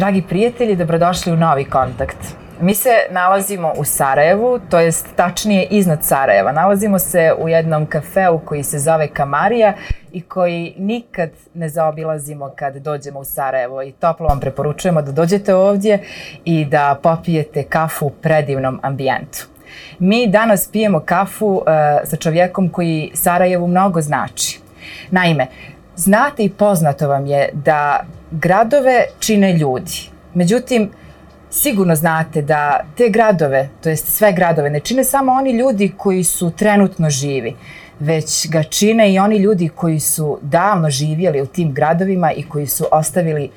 Dragi prijatelji, dobrodošli u novi kontakt. Mi se nalazimo u Sarajevu, to jest tačnije iznad Sarajeva. Nalazimo se u jednom kafeu koji se zove Kamarija i koji nikad ne zaobilazimo kad dođemo u Sarajevo. I toplo vam preporučujemo da dođete ovdje i da popijete kafu u predivnom ambijentu. Mi danas pijemo kafu uh, sa čovjekom koji Sarajevu mnogo znači. Naime, znate i poznato vam je da gradove čine ljudi. Međutim, sigurno znate da te gradove, to jest sve gradove, ne čine samo oni ljudi koji su trenutno živi, već ga čine i oni ljudi koji su davno živjeli u tim gradovima i koji su ostavili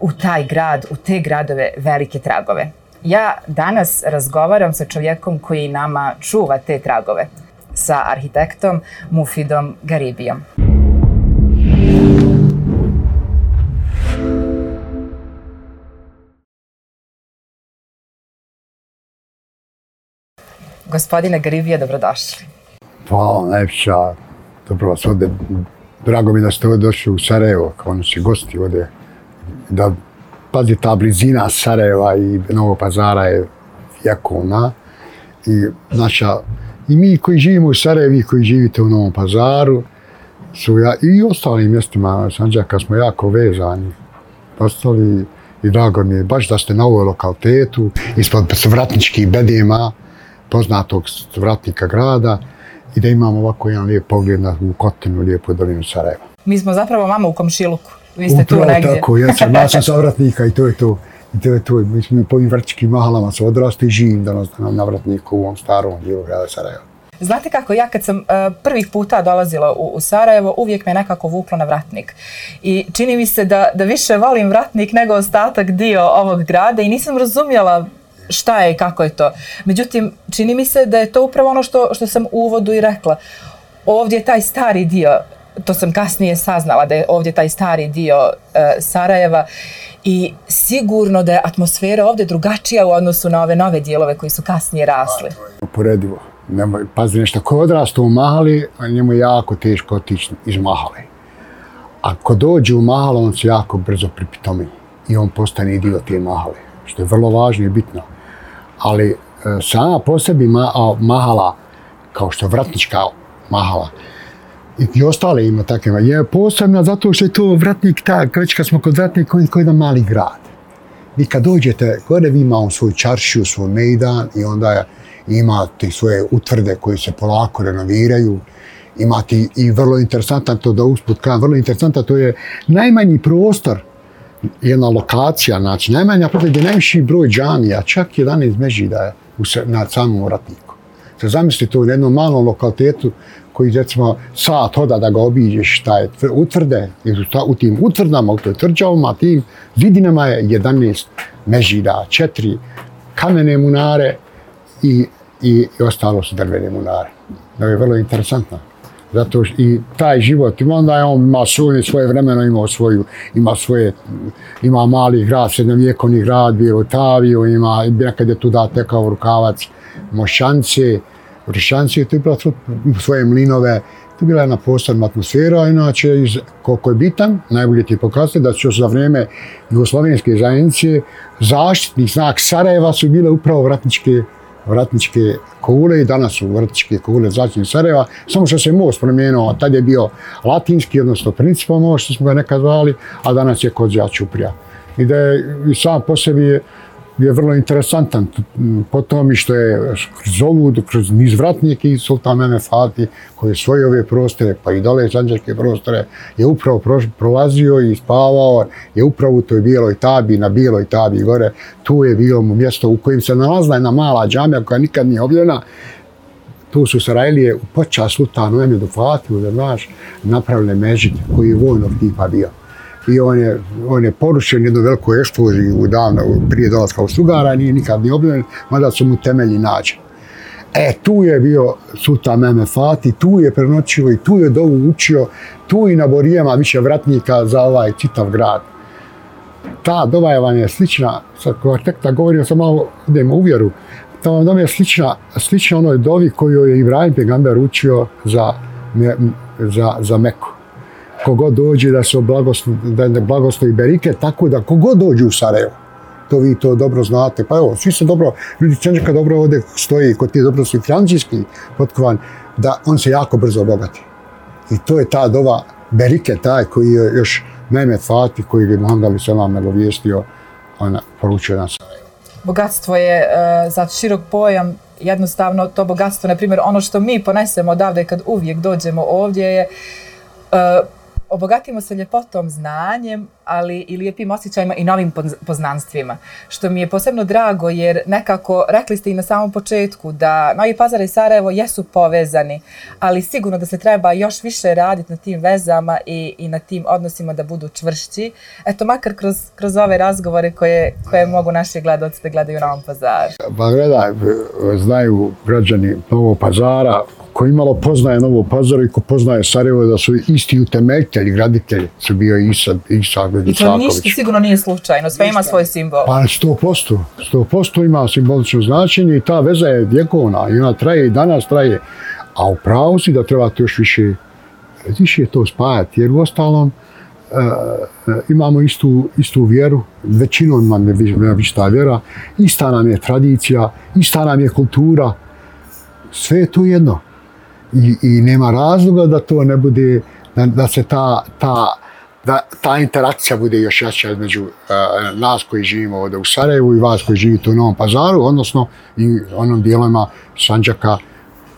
u taj grad, u te gradove velike tragove. Ja danas razgovaram sa čovjekom koji nama čuva te tragove, sa arhitektom Mufidom Garibijom. Gospodine Garibija, dobrodošli. Hvala, najpša. Dobro vas ovde. Drago mi da ste ovde došli u Sarajevo, kao noći gosti ovde. Da, pazi, ta blizina Sarajeva i Novog pazara je jakona. I naša, i mi koji živimo u Sarajevi, i koji živite u Novom pazaru, su ja, i ostalim mjestima Sanđaka smo jako vezani. Ostali i drago mi je baš da ste na ovoj lokalitetu, ispod vratničkih bedima, poznatog vratnika grada i da imamo ovako jedan lijep pogled na Kotinu, lijepu dolinu Sarajeva. Mi smo zapravo mama u komšiluku. Vi ste Upravo tu negdje. tako, ja sam, ja sam savratnika i to je to. I to je to. Mi smo po ovim vrtičkim mahalama se odrasti i živim danas na navratniku u ovom starom dijelu grada Sarajeva. Znate kako, ja kad sam uh, prvih puta dolazila u, u Sarajevo, uvijek me nekako vuklo na vratnik. I čini mi se da, da više volim vratnik nego ostatak dio ovog grada i nisam razumjela šta je i kako je to. Međutim, čini mi se da je to upravo ono što, što sam u uvodu i rekla. Ovdje je taj stari dio, to sam kasnije saznala, da je ovdje taj stari dio e, Sarajeva i sigurno da je atmosfera ovdje drugačija u odnosu na ove nove dijelove koji su kasnije rasli. Uporedivo. Nema, pazi nešto, ko odrasta u Mahali, njemu je jako teško otići iz Mahale. A ko dođe u Mahalu, on se jako brzo pripitomi i on postane dio te Mahale, što je vrlo važno i bitno ali e, sama po sebi ma, mahala, kao što vratnička mahala, i, i ostale ima takve, je posebna zato što je to vratnik, ta, već kad smo kod vratnika, koji je jedan mali grad. Vi kad dođete, gore vi imamo svoj čaršiju, svoj mejdan i onda imate svoje utvrde koji se polako renoviraju, imate i vrlo interesantan to da usput kažem, vrlo interesantan to je najmanji prostor jedna lokacija, znači najmanja pogled gdje najviši broj džamija, čak 11 mežida je u, na samom vratniku. Se zamisli to u jednom malom lokalitetu koji recimo sat hoda da ga obiđeš, šta je utvrde, u tim utvrdama, u toj tvrđavama, tim zidinama je 11 mežida, četiri kamene munare i, i, i ostalo su drvene munare. To je vrlo interesantno zato što i taj život ima onda je on ima svoje, svoje vremeno imao svoju ima svoje ima mali grad srednjovjekovni grad bio Tavio ima nekad je tu da tekao rukavac Mošance u Rišance tu je bila svoje mlinove. Tu bila jedna posebna atmosfera inače iz, koliko je bitan najbolje ti pokazati da su za vrijeme Jugoslovenske zajednice zaštitni znak Sarajeva su bile upravo vratničke vratničke kule i danas su vratničke kule začinje Sarajeva, samo što se most promijenuo, tad je bio latinski, odnosno principal most, što smo ga nekad zvali, a danas je kod Đačuprija. I da je i sam po sebi je vrlo interesantan po tome što je kroz ovu, kroz niz vratnike i Sultan Mehmed Fatih koji je svoje ove prostore, pa i dole sanđarske prostore, je upravo prolazio i spavao, je upravo u toj bijeloj tabi, na bijeloj tabi gore, tu je bilo mu mjesto u kojem se nalazila jedna mala džamija koja nikad nije obljena, tu su Sarajlije u počas Sultanu Mehmedu Fatihu, da znaš, napravile mežit koji je vojnog tipa bio i on je, on je porušen jednu veliku eksploziju u davno, prije dolazka u Sugara, nije nikad ni obnovljen, mada su mu temelji nađe. E, tu je bio Sultan Mehmed Fatih, tu je prenoćio i tu je dovu učio, tu i na Borijama više vratnika za ovaj čitav grad. Ta dova je vam je slična, sad ko tek da govorim, sam malo idem u vjeru, ta vam je slična, slična onoj dovi koju je Ibrahim Pegamber učio za, za, za Meku kogod dođe da se blagoslovi, da, da blagoslovi berike, tako da kogod dođe u Sarajevo, to vi to dobro znate. Pa evo, svi se dobro, ljudi Čenčaka dobro ovdje stoji, kod ti dobro su i francijski potkovan, da on se jako brzo obogati. I to je ta dova Berike, taj koji je još Meme Fatih, koji je Muhammed Ali Selam nagovijestio, ona poručio nas. Bogatstvo je uh, za širok pojam, jednostavno to bogatstvo, na primjer, ono što mi ponesemo odavde kad uvijek dođemo ovdje je uh, obogatimo se ljepotom, znanjem, ali i lijepim osjećajima i novim poznanstvima. Što mi je posebno drago jer nekako rekli ste i na samom početku da Novi Pazar i Sarajevo jesu povezani, ali sigurno da se treba još više raditi na tim vezama i, i na tim odnosima da budu čvršći. Eto, makar kroz, kroz ove razgovore koje, koje mogu naši gledalci da gledaju u Novom Pazaru. Pa gledaj, znaju građani Novog Pazara, ko imalo poznaje Novo Pazar i ko poznaje Sarajevo da su isti utemeljitelji, graditelji su bio Isa, Isa I to ništa sigurno nije slučajno, sve ima svoj simbol. Pa sto posto, sto posto ima simbolično značenje i ta veza je vjekovna i ona traje i danas traje. A u pravu si da treba to još više, više to spajati, jer u ostalom uh, imamo istu, istu vjeru, većinom nam je ista vjera, ista nam je tradicija, ista nam je kultura, sve je to jedno. I, i nema razloga da to ne bude, da, da se ta, ta, da ta interakcija bude još jača između uh, nas koji živimo ovdje u Sarajevu i vas koji živite u Novom Pazaru, odnosno i onom dijelama Sanđaka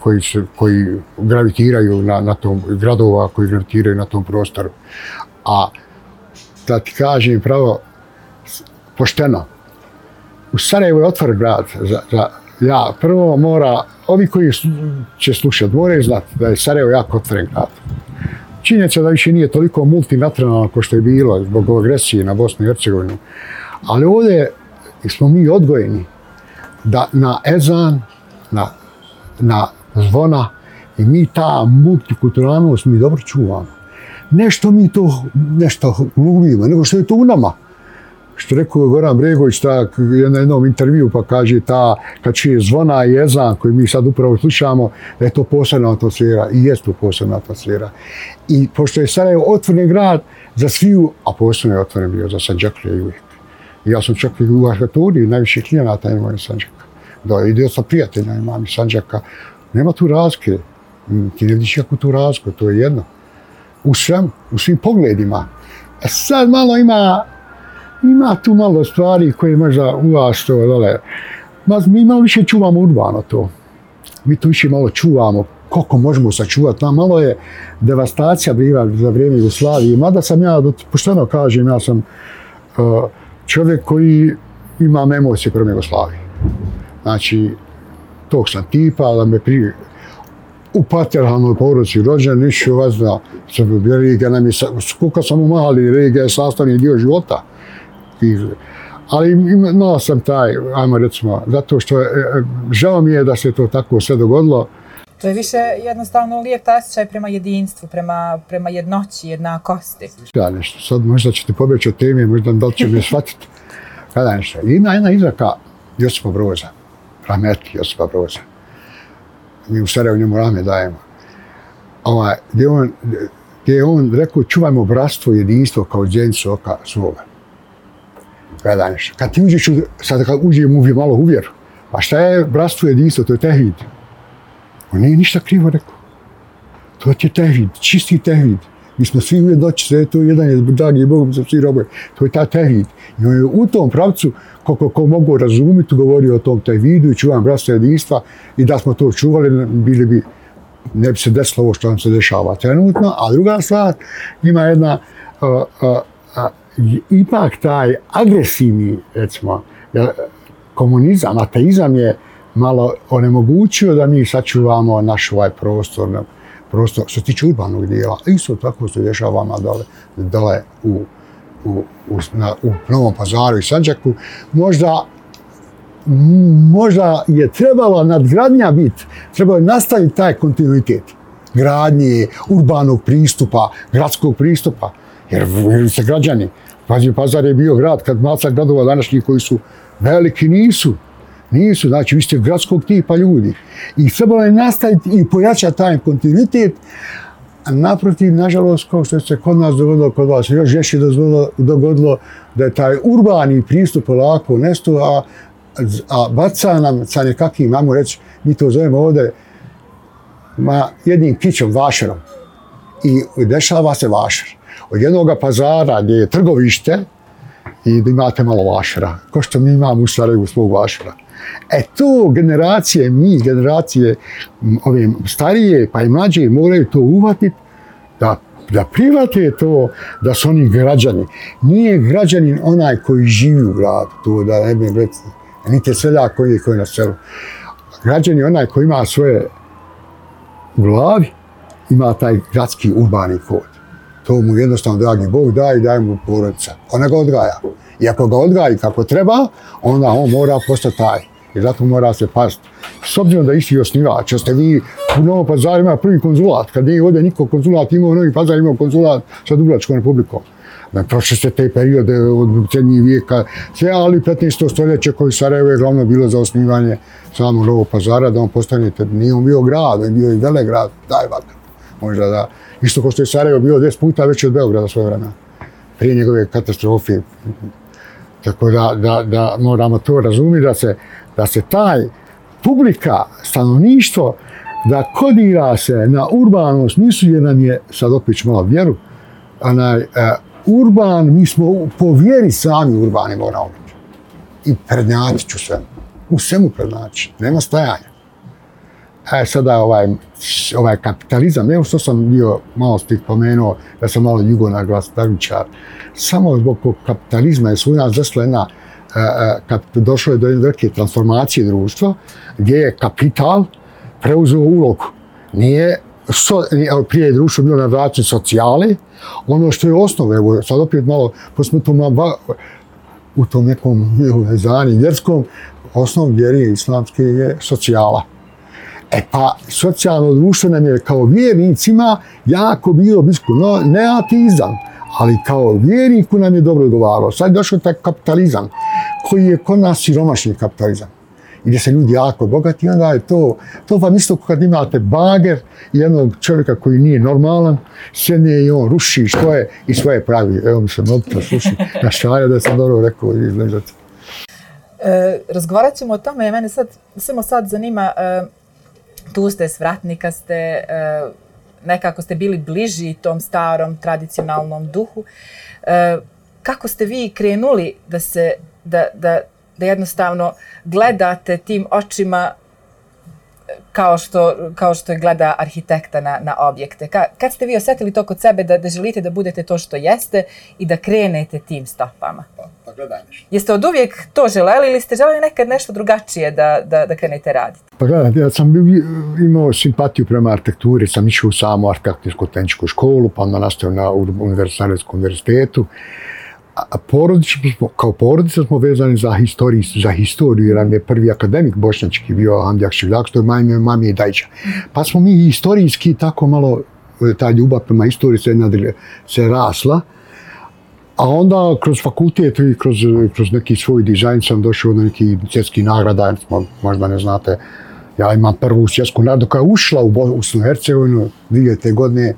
koji, se, koji gravitiraju na, na tom, gradova koji gravitiraju na tom prostoru. A da ti kažem pravo, pošteno, u Sarajevu je otvoren grad za, za, ja prvo mora, ovi koji će slušati, moraju znati da je Sarajevo jako otvoren grad. Činjenica da više nije toliko multinacionalno kao što je bilo zbog agresije na Bosnu i Hercegovinu. Ali ovdje smo mi odgojeni da na ezan, na, na zvona i mi ta multikulturalnost mi dobro čuvamo. Nešto mi to nešto glumimo, nego što je to u nama što rekao Goran Bregović tak, na jednom intervju pa kaže ta kad čuje zvona i jezan koji mi sad upravo slušamo da je to posebna atmosfera i jest to posebna atmosfera. I pošto je Sarajevo otvoren grad za sviju a posebno je otvoren bio za Sanđaklje i uvijek. I ja sam čak i u Arhaturi najviše klijenata imao Sanđaka da i dio sa prijatelja imam iz Sanđaka nema tu razke mm, ti ne vidiš kako tu razko to je jedno. U svem, u svim pogledima. E sad malo ima ima tu malo stvari koje možda u vas to, dole. Mas mi malo više čuvamo urbano to. Mi to više malo čuvamo, koliko možemo sačuvati. Tam malo je devastacija bila za vrijeme Jugoslavije. Mada sam ja, pošteno kažem, ja sam uh, čovjek koji ima emocije prema Jugoslavije. Znači, tog sam tipa, da me pri... u paterhalnoj poruci rođen, nišu vas da se Riga nam je, koliko sam umahali, Riga je sastavni dio života i, ali imao sam taj, ajmo recimo, zato što je, e, žao mi je da se to tako sve dogodilo. To je više jednostavno lijep osjećaj prema jedinstvu, prema, prema jednoći, jednakosti. Ja nešto, sad možda ćete pobjeći od teme, možda da li će me shvatiti. Kada nešto, ima jedna izraka Josipa Broza, Rahmeti Josipa Broza. Mi u Sarajevo njemu rame dajemo. Ovaj, gdje on, gdje je on rekao, čuvajmo bratstvo i jedinstvo kao djenicu oka svoga kada nešto. Kad ti uđeš, u, sad kad uđem u malo uvjer, pa šta je bratstvo jedinstvo, to je tehid. On nije ništa krivo rekao. To je tehid, čisti tehid. Mi smo svi uvijek doći, sve to jedan je dragi Bog, za svi roboje. To je ta tehid. I on je u tom pravcu, koliko ko mogu razumiti, govorio o tom tehidu i čuvam bratstvo jedinstva i da smo to čuvali, bili bi, ne bi se desilo ovo što nam se dešava trenutno. A druga stvar, ima jedna uh, uh, uh, ipak taj agresivni, recimo, komunizam, ateizam je malo onemogućio da mi sačuvamo naš ovaj prostor, prostor što se tiče urbanog dijela. Isto tako se dešava dole, dole u, u, u, na, u Novom pazaru i Sanđaku. Možda možda je trebalo nadgradnja biti, trebalo je nastaviti taj kontinuitet gradnje, urbanog pristupa, gradskog pristupa, jer, jer se građani, Pazi, Pazar je bio grad, kad maca gradova današnji koji su veliki, nisu. Nisu, znači, vi ste gradskog tipa ljudi. I trebalo je nastaviti i pojačati taj kontinuitet, A naprotiv, nažalost, kao što se kod nas dogodilo, kod vas još žešće dogodilo, dogodilo da je taj urbani pristup polako nesto, a, a baca nam sa nekakvim, mamo reći, mi to zovemo ovdje, ma jednim kićom, vašerom. I dešava se vašer. Od jednog pazara gdje je trgovište i da imate malo vašara, Ko što mi imamo u Sarajevu svog vašara. E to generacije, mi generacije ove starije pa i mlađe moraju to uvatiti da, da private to da su oni građani. Nije građanin onaj koji živi u gradu, to da ne bi reći, niti seljak koji je koji na selu. Građan je onaj koji ima svoje u glavi, ima taj gradski urbani kod. To mu jednostavno, dragi Bog, daj i daj mu porodica. Ona ga odgaja. I ako ga odgaji kako treba, onda on mora postati taj. I zato mora se pasti. S obzirom da isti osnivač, ste vi u Novom pazaru ima prvi konzulat, kad nije ovdje niko konzulat imao, Novi pazar imao konzulat sa Dublačkom republikom. Da prošli ste te periode od srednjih vijeka, sve, ali 15. stoljeće koji Sarajevo je glavno bilo za osnivanje samog Novog pazara, da on postanete, nije on bio grad, on bio i velegrad, daj vakar. Možda da, isto ko što je Sarajevo bio 10 puta veći od Beograda svoje vremena. Prije njegove katastrofe. Tako da, da, da moramo to razumjeti, da se, da se taj publika, stanovništvo, da kodira se na urbanost, smislu, jer nam je, sad opet malo vjeru, onaj, uh, urban, mi smo po vjeri sami urbani moramo biti. I prednjači ću sve. U svemu prednjači. Nema stajanja a sada ovaj, ovaj kapitalizam, evo što sam bio malo stih pomenuo, da sam malo jugo na samo zbog kapitalizma je svoj nas jedna e, e, kad došlo je do jedne velike transformacije društva, gdje je kapital preuzeo ulogu. Nije so, prije je društvo bilo na vraćanju socijale, ono što je osnova, evo sad opet malo, pa to malo, u tom nekom zani vjerskom, osnov vjeri islamske je socijala. E pa, socijalno društvo nam je kao vjernicima jako bilo blisko, no ne ateizam, ali kao vjerniku nam je dobro odgovaralo. Sad je došao taj kapitalizam, koji je kod nas siromašni kapitalizam. I gdje se ljudi jako bogati, onda je to, to vam isto kad imate bager jednog čovjeka koji nije normalan, sjedne i on ruši što je i svoje pravi. Evo mi se mobitel sluši na šalja da sam dobro rekao i izgledati. E, razgovarat ćemo o tome, mene sad, samo sad zanima, e, tu ste s vratnika, ste, e, nekako ste bili bliži tom starom tradicionalnom duhu. E, kako ste vi krenuli da se da, da, da jednostavno gledate tim očima kao što, kao što je gleda arhitekta na, na objekte. Ka, kad ste vi osjetili to kod sebe da, da želite da budete to što jeste i da krenete tim stopama? Pa, pa gledaj nešto. Jeste od uvijek to želeli ili ste želeli nekad nešto drugačije da, da, da krenete raditi? Pa gledaj, ja sam imao simpatiju prema arhitekturi, sam išao u samu arhitektonsku tehničku školu, pa onda nastavio na univerzitarskom univerzitetu a porodično smo, kao porodica smo vezani za historiju, za historiju, jer nam je prvi akademik bošnjački bio Andijak Šivljak, što je mami, mami i Dajča. Pa smo mi historijski tako malo, e, ta ljubav prema istoriji se, nadalje, se rasla, a onda kroz fakultet i kroz, e, kroz neki svoj dizajn sam došao do neki svjetski nagrada, možda ne znate, ja imam prvu svjetsku nagradu koja je ušla u Bosnu i Hercegovinu, 2000. godine,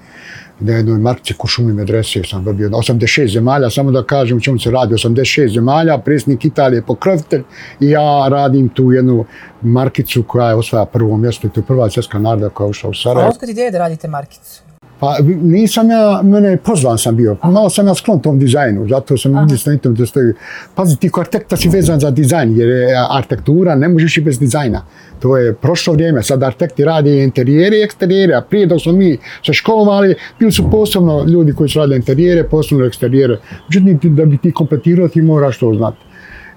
na jednoj markici Kušumi Medrese sam dobio 86 zemalja, samo da kažem u čemu se radi, 86 zemalja, predsjednik Italije pokrovitelj i ja radim tu jednu markicu koja je osvaja prvo mjesto i to je prva svjetska naroda koja je ušla u Sarajevo. A otkud ideje da radite markicu? Pa nisam ja, mene pozvan sam bio, malo sam ja sklon tom dizajnu, zato sam vidio na internetu da stoji. Pazi, ti ko arhitekta si vezan za dizajn, jer je arhitektura, ne možeš i bez dizajna. To je prošlo vrijeme, sad arhitekti radi interijere i eksterijere, a prije dok smo mi se školovali, bili su posebno ljudi koji su radili interijere, posebno eksterijere. Međutim, da bi ti kompletirao, ti moraš to znati.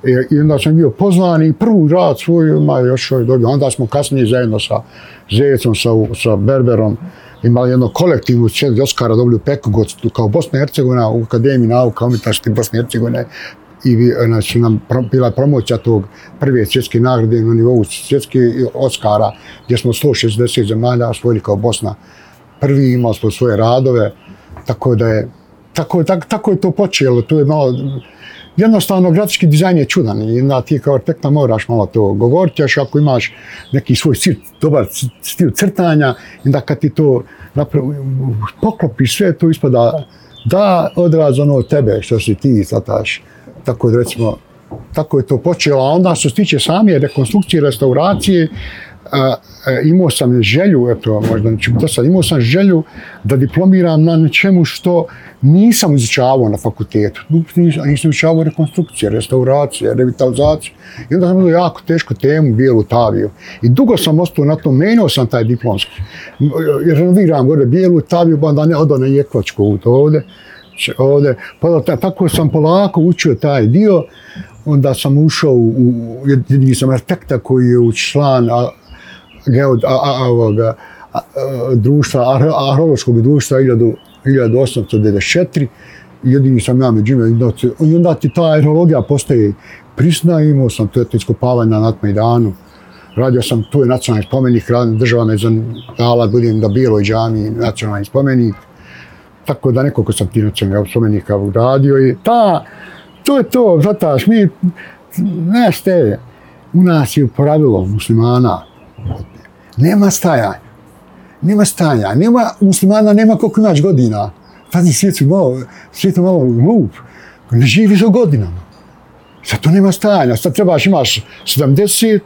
E, I onda sam bio pozvan i prvu rad svoj, ma još ovaj dobio. Onda smo kasnije zajedno sa Zecom, sa, sa Berberom, imali jedno kolektivnu četiri Oskara dobili u Pekogod kao Bosna i Hercegovina u Akademiji nauka umjetnosti Bosne i Hercegovine i znači, nam bila promoća tog prve svjetske nagrade na nivou svjetske Oskara gdje smo 160 zemalja osvojili kao Bosna. Prvi imali smo svoje radove, tako da je tako, tako, tako je to počelo. To je malo, jednostavno grafički dizajn je čudan i onda ti kao arhitekta moraš malo to govoriti, još ako imaš neki svoj stil, dobar stil crtanja, i onda kad ti to napravo, poklopiš sve, to ispada da odraz ono tebe što si ti sataš. Tako da recimo, tako je to počelo, a onda što se tiče same rekonstrukcije, restauracije, a, a, imao sam želju, eto, možda neću biti sad, imao sam želju da diplomiram na nečemu što nisam izučavao na fakultetu. Nisam, nisam izučavao rekonstrukcije, restauracije, revitalizacije. I onda sam imao jako tešku temu, bijelu taviju. I dugo sam ostao na tom, menio sam taj diplomski. Jer renoviram gore bijelu taviju, pa onda ne odo na Jekvačku ovdje. ovdje. Pa da, tako sam polako učio taj dio. Onda sam ušao u, u jedini sam arhitekta koji je u član a, geod, a, a, a, ovoga, a, a, društva, arheološkog društva 1894, jedini sam ja među njima, i onda ti ta aerologija postaje prisna, imao sam to iskopavanje na Natmajdanu, radio sam, tu je nacionalni spomenik, država me dala, budem da bilo i džami, nacionalni spomenik, tako da nekoliko sam ti nacionalni spomenika uradio i ta, to je to, zataš, mi, ne ste, u nas je pravilo muslimana, nema stajanja, nema stajanja. nema muslimana, nema koliko naš godina. Pazi, svijet je malo, svijet je malo glup. Ne živi za godinama. Sad to nema stajanja, sad trebaš imaš 70,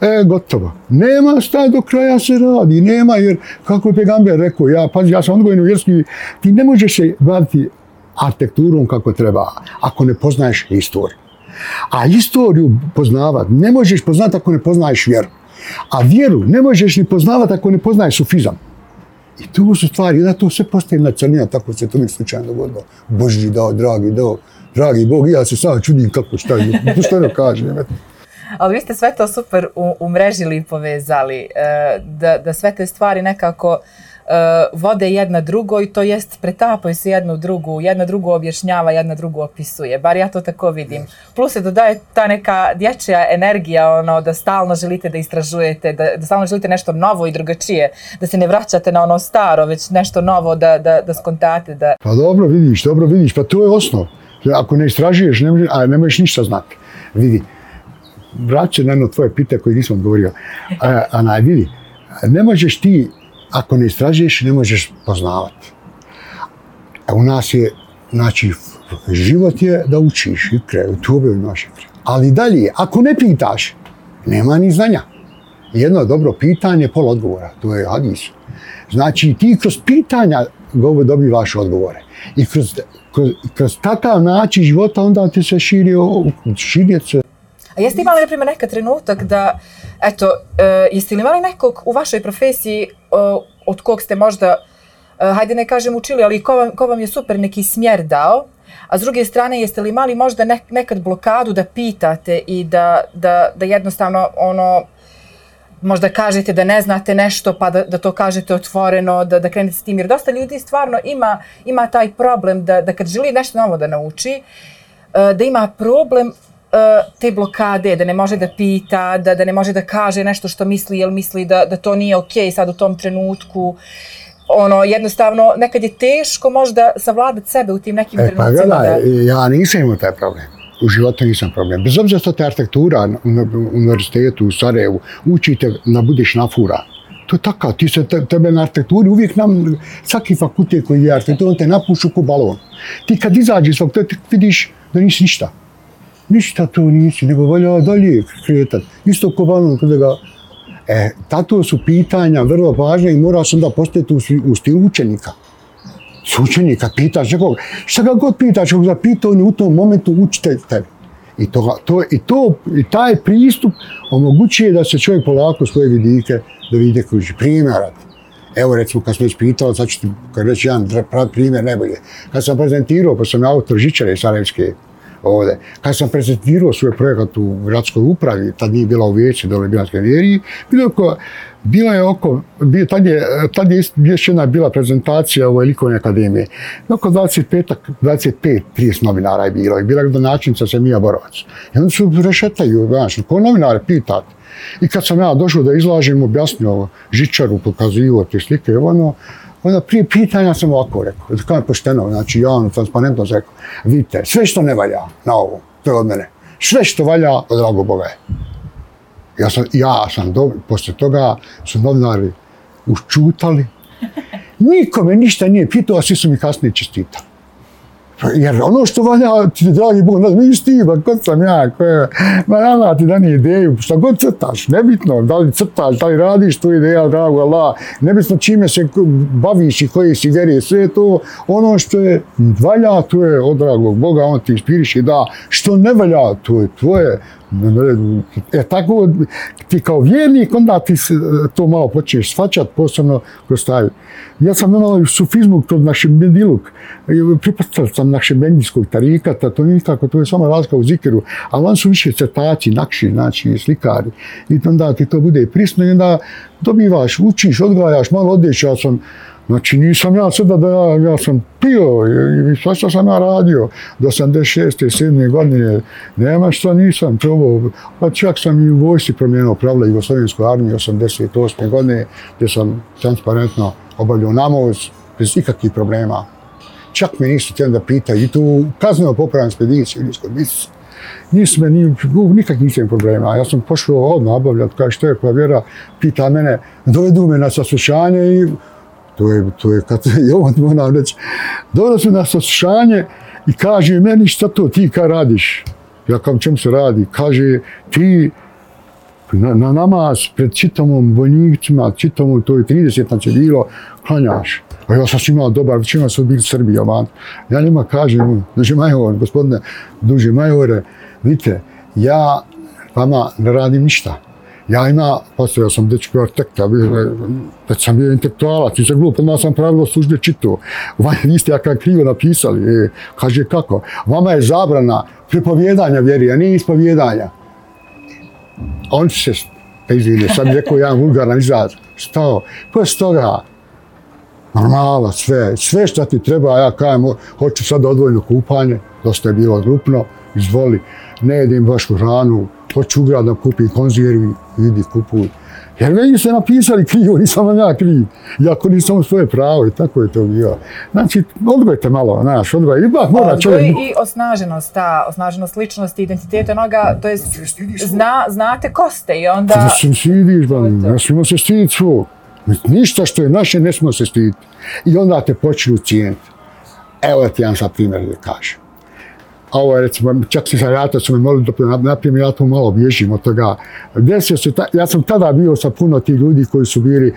e, gotovo. Nema staj do kraja se radi, nema, jer kako je Pegamber rekao, ja, pazi, ja sam odgojen u vjerski, ti ne možeš se baviti arhitekturom kako treba, ako ne poznaješ istoriju. A istoriju poznavat, ne možeš poznati ako ne poznaješ vjeru. A vjeru ne možeš ni poznavati ako ne poznaješ sufizam. I tu su stvari, da to sve postaje na crnina, tako se to mi slučajno dogodilo. Boži dao, dragi dao, dragi Bog, ja se sad čudim kako šta je, što ne kažem. Ali vi ste sve to super umrežili i povezali, e, da, da sve te stvari nekako uh, uh, vode jedna drugo i to jest pretapaju se jednu drugu, jedna drugu objašnjava, jedna drugu opisuje. Bar ja to tako vidim. Plus se dodaje ta neka dječja energija, ono, da stalno želite da istražujete, da, da stalno želite nešto novo i drugačije, da se ne vraćate na ono staro, već nešto novo da, da, da skontate. Da... Pa dobro vidiš, dobro vidiš, pa to je osnov. Ako ne istražuješ, ne, možeš, a ne možeš ništa znati. Vidi, vraća na jedno tvoje pite koje nisam odgovorio. A, a naj, vidi, ne možeš ti ako ne istražuješ, ne možeš poznavati. A e, u nas je, znači, život je da učiš i kreju, tu obje imaš i Ali dalje, ako ne pitaš, nema ni znanja. Jedno dobro pitanje, pol odgovora, to je hadis. Znači, ti kroz pitanja govo dobivaš odgovore. I kroz, kroz, kroz takav način života onda ti se širi, širi se. A jeste imali, na primjer, neka trenutak da, eto, uh, jeste li imali nekog u vašoj profesiji uh, od kog ste možda, uh, hajde ne kažem učili, ali ko vam, ko vam je super neki smjer dao, a s druge strane jeste li imali možda nek, nekad blokadu da pitate i da, da, da jednostavno ono, možda kažete da ne znate nešto pa da, da to kažete otvoreno, da, da krenete s tim, jer dosta ljudi stvarno ima, ima taj problem da, da kad želi nešto novo da nauči, da ima problem te blokade, da ne može da pita, da, da ne može da kaže nešto što misli, jel misli da, da to nije okej okay sad u tom trenutku. Ono, jednostavno, nekad je teško možda savladati sebe u tim nekim e, trenucima. Pa gledaj, da... ja nisam imao taj problem. U životu nisam problem. Bez obzira što te arhitektura u univerzitetu u Sarajevu učite da budeš na fura. To je tako, ti se te, tebe na arhitekturi uvijek nam, svaki fakultet koji je arhitektur, on te napušu ko balon. Ti kad izađeš svog, ti vidiš da nisi ništa ništa to nisi, nego valja dalje kretat. Isto ko valno kada ga... E, tato su pitanja vrlo važne i mora sam da postaviti u, u stil učenika. S učenika pitaš nekog, šta ga god pitaš, ako ga pita, on u tom momentu učitelj tebe. I, to, to, i, to, I taj pristup omogućuje da se čovjek polako svoje vidike, da vidi kruži. Primjer primjerat. Evo recimo kad sam već pitao, sad ću ti reći jedan primjer najbolje. Kad sam prezentirao, pa sam autor Žičare Sarajevske, ovde. Kad sam prezentirao svoj projekat u gradskoj upravi, tad nije bila u vijeći, dole bila vjeriji, bilo oko, bila je oko, bio, tad je, tad je još jedna bila prezentacija u likovne akademije. Oko 25, 25, 30 novinara je bilo. I bila je donačnica Semija Borovac. I oni su rešetaju, znaš, ko novinare pitati. I kad sam ja došao da izlažem, objasnio žičaru, pokazivo te slike, ono, onda prije pitanja sam ovako rekao, kao pošteno, znači javno, transparentno rekao, vidite, sve što ne valja na ovom, to je od mene. Sve što valja od drago Boga je. Ja sam, ja sam do, posle toga su novinari učutali, Nikome ništa nije pitao, a svi su mi kasnije čestitali. Pa, jer ono što valja, ti dragi Bog, ne znam, ti, ba, kod sam ja, ko je, ma nama ti dani ideju, šta god crtaš, nebitno, da li crtaš, da li radiš tu ideja, drago Allah, nebitno čime se baviš i koje si vjerije, sve to, ono što je valja, to je od dragog Boga, on ti ispiriš i da, što ne valja, to je tvoje, E tako, ti kao vjernik, onda ti se, e, to malo počneš svačat, posebno kroz taj. Ja sam ono imao sufizmu kod našeg mediluk, pripastao sam našeg bendijskog tarikata, to nije tako, to je samo razlika u zikiru, ali on su više cetaci, nakši, znači slikari. I onda ti to bude prisno i onda dobivaš, učiš, odgajaš, malo odeš, ja sam, Znači nisam ja sada da ja, ja sam pio i sve što sam ja radio do 86. i 7. godine, nema što nisam probao, pa čak sam i u vojsci promijenio pravila Jugoslovenskoj armiji 88. godine, gdje sam transparentno obavljao namoz bez ikakvih problema. Čak me nisu htjeli da pitaju i tu kazneno popravljam spediciju, nisko misli. Nisu me, ni, nikak nisam problema. Ja sam pošao odmah obavljati, kaže što je provjera, pita mene, dovedu me na saslušanje i to je, to je, kad je on moram reći, dobro na saslušanje i kaže meni šta to ti ka radiš? Ja kam čemu se radi? Kaže ti na, na namaz pred čitavom vojnicima, čitavom, to je 30 nam će bilo, klanjaš. A ja sam imao dobar, većina su bili Srbi, van. Ja njima kažem, duže major, gospodine, duže majore, vidite, ja vama ne radim ništa. Ja ima, postavio sam dečko arhitekta, već sam bio intelektualac, nisam glup, odmah sam pravilo službe čitao. Vanje, vi ste ja krivo napisali, e, kaže kako, vama je zabrana pripovjedanja vjeri, a nije ispovjedanja. On se, pa izvine, sad rekao jedan vulgaran izraz, što, ko je toga? Normala, sve, sve što ti treba, ja kajem, hoću sad odvojno kupanje, dosta je bilo grupno, izvoli, ne jedim vašu hranu, hoću ugrad da kupim konzervi, idi kupuj. Jer meni su napisali krivo, nisam vam ja kriv. Iako nisam svoje pravo i tako je to bio. Znači, odgojte malo, znaš, odgoj. Ipak mora čovjek... I, I osnaženost, ta osnaženost ličnosti, identiteta onoga, to je, zna, znate ko ste i onda... Da se stidiš, ba, ne smijemo se stiditi svog. Ništa što je naše, ne smijemo se stiditi. I onda te počinu cijeniti. Evo ti jedan sad primjer da kažem a ovo je recimo, čak si sa rata su me molili da naprijem, ja to malo bježim od toga. Desio se, ta, ja sam tada bio sa puno tih ljudi koji su bili,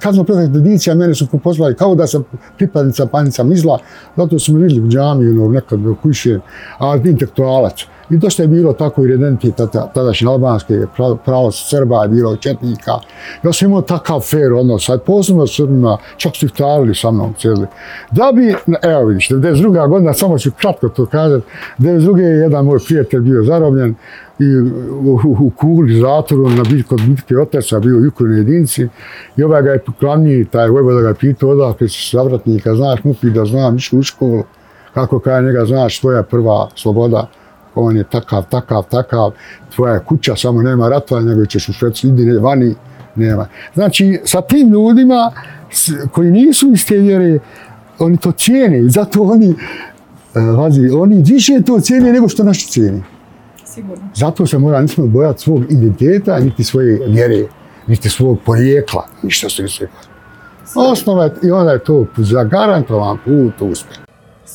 kad smo predali dedicija, mene su poslali kao da sam pripadnica panica mizla, zato su me vidjeli u džami, ono, nekad u kuće, a intelektualac. I dosta je bilo tako i redenti tadašnje albanske, pravo Srba je bilo četnika. Ja sam imao takav fair odnos, sad posebno s Srbima, čak su iftarili sa mnom cijeli. Da bi, evo vidiš, 92. godina, samo ću kratko to kazati, 92. je jedan moj prijatelj bio zarobljen i u, u, u kugli zatvoru na bitku kod bitke otaca bio u Jukurne jedinci i ovaj ga je glavni, taj vojvoda ga je pitao odakle si savratnika, znaš mupi da znam, išli u školu, kako kaj njega znaš, tvoja prva sloboda, on je takav, takav, takav, tvoja kuća, samo nema ratovanja, nego ćeš u Švecu, idi vani, nema. Znači, sa tim ljudima koji nisu iz te vjere, oni to cijene i zato oni, vazi, e, oni više to cijene nego što naši cijene. Sigurno. Zato se mora nismo bojati svog identiteta, niti svoje vjere, niti svog porijekla, ništa se sve. Osnova je, i onda je to zagarantovan put uspjeh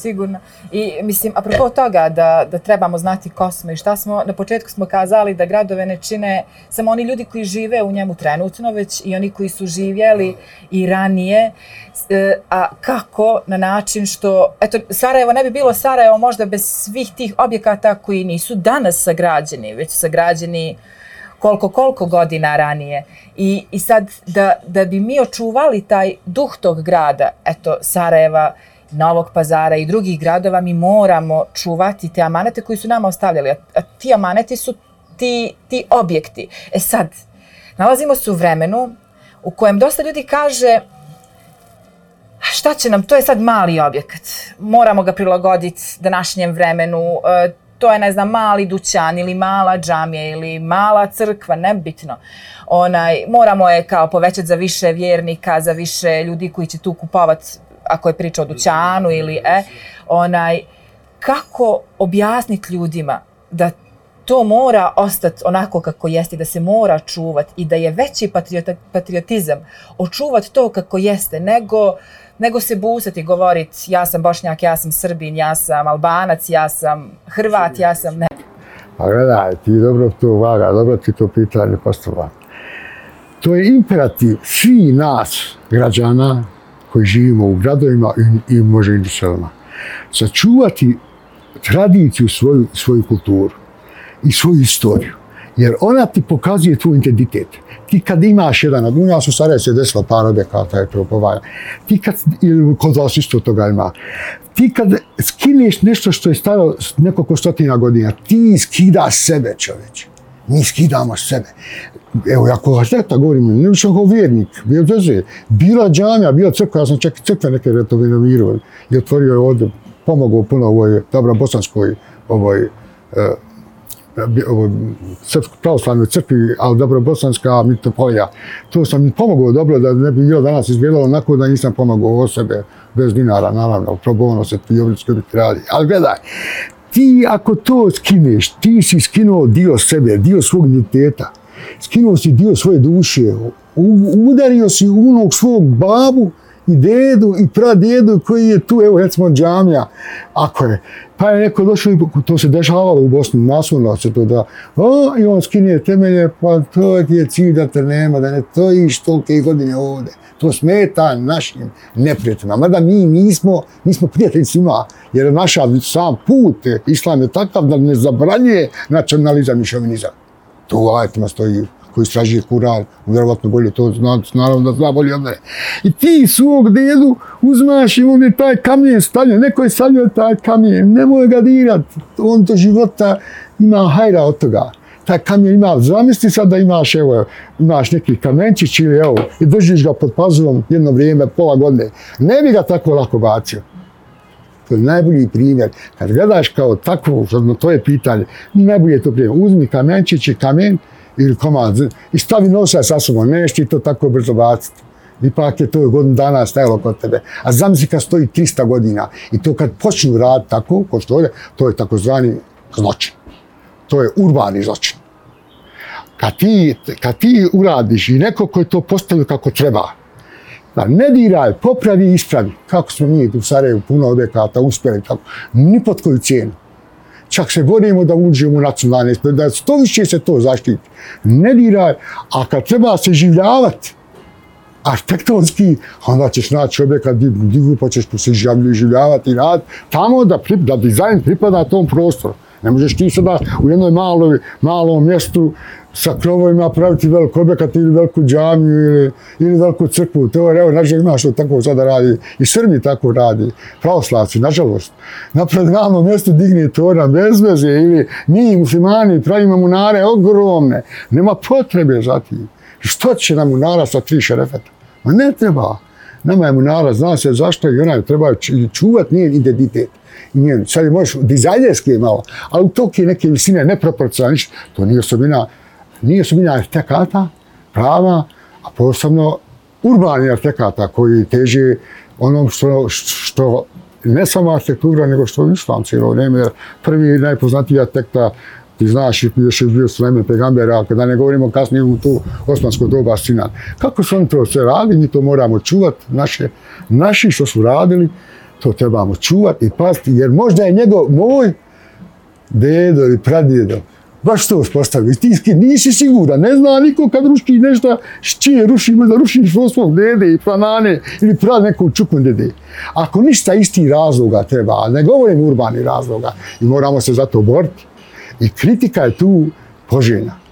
sigurno. I mislim, apropo toga da, da trebamo znati ko smo i šta smo, na početku smo kazali da gradove ne čine samo oni ljudi koji žive u njemu trenutno, već i oni koji su živjeli i ranije. E, a kako na način što, eto, Sarajevo ne bi bilo Sarajevo možda bez svih tih objekata koji nisu danas sagrađeni, već sagrađeni koliko, koliko godina ranije. I, i sad, da, da bi mi očuvali taj duh tog grada, eto, Sarajeva, Novog pazara i drugih gradova, mi moramo čuvati te amanete koji su nama ostavljali. A ti amaneti su ti, ti objekti. E sad, nalazimo se u vremenu u kojem dosta ljudi kaže šta će nam, to je sad mali objekat. Moramo ga prilagoditi današnjem vremenu. E, to je, ne znam, mali dućan ili mala džamija ili mala crkva, nebitno. Onaj, moramo je kao povećati za više vjernika, za više ljudi koji će tu kupovati ako je priča o dućanu ili e, onaj, kako objasniti ljudima da to mora ostati onako kako jeste, da se mora čuvati i da je veći patriota, patriotizam očuvati to kako jeste, nego, nego se busati i govoriti ja sam Bošnjak, ja sam Srbin, ja sam Albanac, ja sam Hrvat, ja sam ne. Pa gledaj, ti dobro to vaga, dobro ti to pitanje postavlja. To je imperativ svi nas, građana, koji živimo u gradovima i, i može i u selama. Sačuvati tradiciju, svoju, svoju kulturu i svoju istoriju. Jer ona ti pokazuje tvoj identitet. Ti kad imaš jedan, u nas u Sarajevo se desilo par objekata je propovanja. Ti kad, ili kod vas isto toga ima, ti kad skineš nešto što je staro nekoliko stotina godina, ti skidaš sebe čoveče. Mi skidamo sebe. Evo, ja koga šteta govorim, ne više kao vjernik, bio veze, bila džamija, bila crkva, ja sam čak i crkve neke retovinoviro i otvorio je ovdje, pomogao puno ovoj dobro bosanskoj ovoj, uh, ovoj srpsko pravoslavnoj crkvi, ali dobro bosanska mitropolija. To sam pomogao dobro da ne bi bilo danas izgledalo onako da nisam pomogao o sebe bez dinara, naravno, probovano se ti oblicko biti radi. Ali gledaj, ti ako to skineš, ti si skinuo dio sebe, dio svog identiteta, skinuo si dio svoje duše, udario si unog svog babu, i dedu i pradjedu koji je tu, evo recimo džamija, ako je. Pa je neko došao i to se dešavalo u Bosni, masovno se to da, o, i on skinje temelje, pa to ti je cilj da te nema, da ne to iš tolike godine ovde. To smeta našim neprijateljima. Mada mi nismo, nismo prijatelji svima, jer naša sam put, islam je takav da ne zabranje nacionalizam i šovinizam. To u ajetima stoji koji istražuje Kur'an, vjerovatno bolje to zna, naravno da zna bolje od mene. I ti svog dedu uzmaš i on je taj kamen stavljen, neko je stavljio taj kamen, nemoj ga dirat, on do života ima hajra od toga. Taj kamen ima, zamisli sad da imaš, evo, imaš neki kamenčić ili evo, i držiš ga pod pazurom jedno vrijeme, pola godine, ne bi ga tako lako bacio. To je najbolji primjer. Kad gledaš kao takvo, to je pitanje, najbolje je to primjer. Uzmi kamenčić i kamen, ili komad i stavi nosa sa sobom, neš ti to tako brzo baciti. Ipak je to godinu dana stajalo kod tebe. A zamisli kad stoji 300 godina i to kad počnu rad tako, ko što ovdje, to je takozvani zločin. To je urbani zločin. Kad ti, kad ti uradiš i neko koji to postavio kako treba, da ne diraj, popravi i ispravi, kako smo mi u Sarajevu puno objekata uspjeli, tako, ni pod koju cijenu čak se borimo da uđemo u nacionalne ispred, da to više se to zaštiti. Ne diraj, a kad treba se življavati, arhitektonski, onda ćeš naći objekat divu, pa ćeš se življavati i rad, tamo da, pri, da dizajn pripada tom prostoru. Ne možeš ti sada u jednoj maloj, malom mjestu sa krovovima praviti veliko objekat ili veliku džamiju ili, ili veliku crkvu. To je, evo, nažalost, ima što tako sada radi. I Srbi tako radi. Pravoslavci, nažalost. Napred ravno mjestu digne tora bez veze ili mi, muslimani, pravimo munare ogromne. Nema potrebe za tim. Što će nam munara sa tri šerefeta? Ma ne treba. Nama je munara, zna se zašto i onaj treba čuvati njen identitet njen, sad je možeš dizajnerski malo, ali u toki neke visine neproporcionalne, to nije osobina, nije osobina arhitekata, prava, a posebno urbani arhitekata koji teže onom što, što ne samo arhitektura, nego što je islam cijelo vrijeme, jer prvi najpoznatiji arhitekta ti znaš, još je bio Sulejman Pegambera, kada ne govorimo kasnije u tu osmansko doba Sinan. Kako su oni to sve radili, mi to moramo čuvati, naše, naši što su radili, to trebamo čuvati i pasti, jer možda je njegov, moj dedo ili pradjedo, baš to uspostavio. Ti nisi siguran, ne zna niko kad ruši nešto, čije ruši, možda ruši svog dede i planane ili prav nekog čuknu dede. Ako ništa isti razloga treba, ne govorim urbani razloga, i moramo se za to boriti. I kritika je tu poželjna.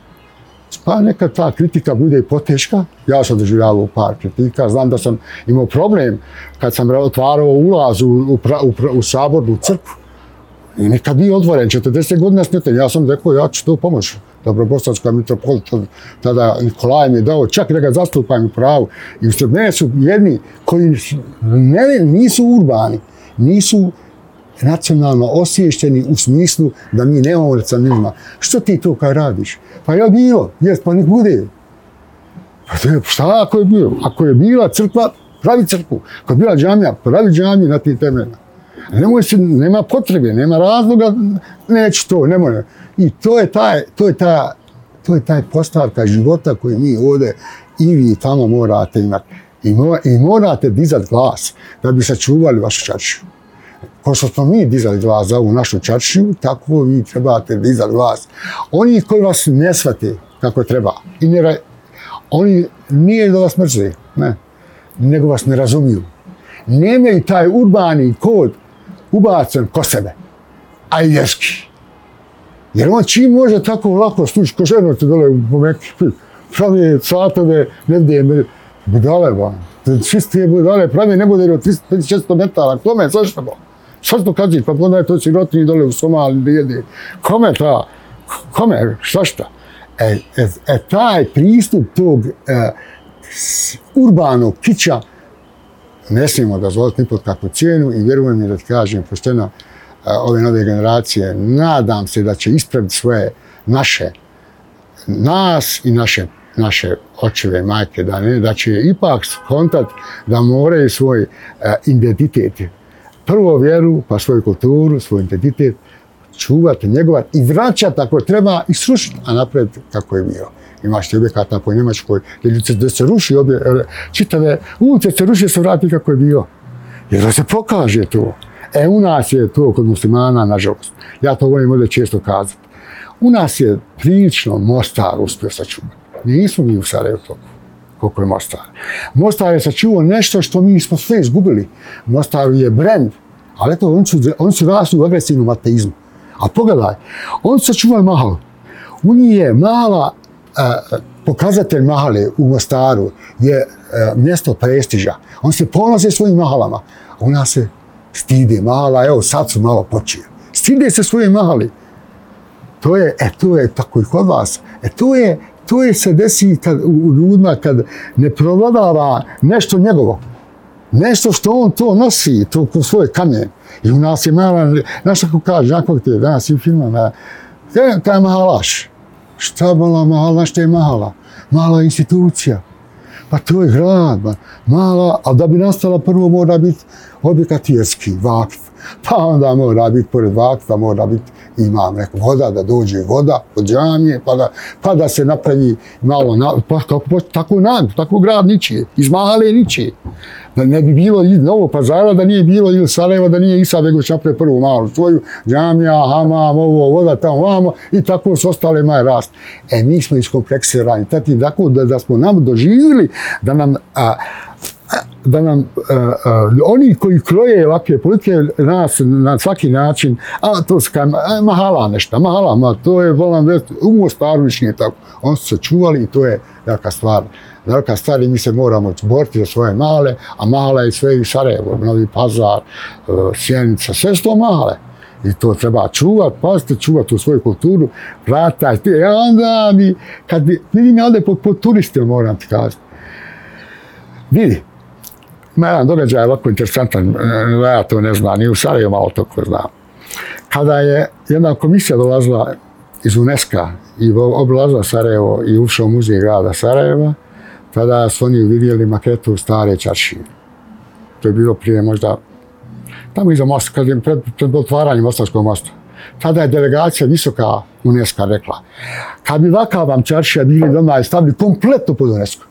Pa neka ta kritika bude i poteška. Ja sam doživljavao par kritika. Znam da sam imao problem kad sam otvarao ulaz u, u, u, u sabornu crkvu. I nikad nije odvoren, 40 godina snete. Ja sam rekao, ja ću to pomoći. Dobrobosanska mitropolita, tada Nikolaj mi je dao, čak da ga zastupam u pravu. I u mene su jedni koji ne, nisu urbani, nisu nacionalno osješteni u smislu da mi nemamo nacionalizma. Što ti to kad radiš? Pa je bilo, jes, pa nek bude. Pa to je, šta ako je bilo? Ako je bila crkva, pravi crkvu. Ako je bila džamija, pravi džamiju na tim temeljima. Nemoj se, nema potrebe, nema razloga, neću to, nemoj. I to je taj, to je ta, to je taj postavka života koji mi ovdje i vi tamo morate imati. I, mo, I morate dizati glas da bi sačuvali vašu čaršiju. Ko što smo mi dizali glas za ovu našu čaršiju, tako vi trebate dizati glas. Oni koji vas ne shvate kako treba, i ne, oni nije da vas mrze, ne, nego vas ne razumiju. Nemaju taj urbani kod ubacen ko sebe, a i jeski. Jer on čim može tako lako stući, ko ženo te dole u pomeki, pravi satove, ne vide, budale, ba. Čistije budale, pravi ne bude od 300 metara, kome, zašto bo? Što to pa onda je to sirotinji dole u Somali, gdje. Kome ta, kome, šta šta? E, e, e taj pristup tog e, urbanog kića ne smijemo dozvoliti ni pod kakvu cijenu i vjerujem mi da ti kažem pošteno ove nove generacije, nadam se da će ispraviti svoje naše, nas i naše naše očeve majke, da, ne, da će ipak kontakt da moraju svoj identitet, prvo vjeru, pa svoju kulturu, svoj identitet, čuvati, njegovati i vraćati ako treba i srušiti, a napred kako je bilo. Imaš ti objekata po Njemačkoj, gdje se, se ruši, obje, e, čitave ulice se ruši, se vrati kako je bio. Jer da se pokaže to. E, u nas je to kod muslimana, nažalost. Ja to volim ovdje često kazati. U nas je prilično Mostar uspio sačuvati. Nismo mi u Sarajevo toliko koliko je Mostar. Mostar je sačuvao nešto što mi smo sve izgubili. Mostar je brend, ali to oni su, on su rasli u agresivnom ateizmu. A pogledaj, on se sačuvali mahal. U njih je mala, pokazatelj mahale u Mostaru je e, mjesto prestiža. On se ponosi svojim mahalama. U nas se stide mahala, evo sad su malo počeli. Stide se svoje mahali. To je, e, to je tako i kod vas. E, to je, to je se desi kad, u, u ljudima kad ne provladava nešto njegovo. Nešto što on to nosi, to ko svoje kamen. I u nas je mala, znaš kako kaže, nakon te danas i filma, kaj e, je mahalaš? Šta mala mahala, šta je mahala? Mala institucija. Pa to je grad, ba. mala, ali da bi nastala prvo mora biti objekat vjerski, vakf. Pa onda mora biti, pored vakfa, mora biti imam neku voda, da dođe voda od džamije, pa da, pa da se napravi malo, na, pa kako, tako nag, tako grad ničije, iz male ničije. Da ne bi bilo iz Novog pazara, da nije bilo ili Sarajeva, da nije Isa Begović napravio prvu malu svoju, džamija, hamam, ovo, voda tamo, vamo, i tako su ostale maje rast. E, mi smo iskompleksirani, tako da, da smo nam doživili, da nam, a, da nam uh, uh, oni koji kroje ovakve politike nas na svaki način, a to se kaj, mahala nešto, mahala, ma, to je volam već, u Mostaru više tako. On su se čuvali i to je velika stvar. Velika stvar i mi se moramo boriti za svoje male, a mala je sve i Sarajevo, Novi Pazar, uh, Sjenica, sve što male. I to treba čuvat, pazite, čuvat tu svoju kulturu, vratajte. I onda mi, kad vidim ja ovdje po, po turistima, moram ti kazati, vidi, ima jedan događaj ovako interesantan, e, ja to ne znam, ni u Sarajevo malo to ko znam. Kada je jedna komisija dolazila iz UNESCO i oblazila Sarajevo i ušao u muzej grada Sarajeva, tada su oni vidjeli maketu stare čaršije. To je bilo prije možda tamo iza mosta, kad je pred, pred otvaranjem Mostarskog mosta. Tada je delegacija visoka UNESCO rekla, kad bi vakav vam čaršija bili doma i stavili kompletno pod UNESCO,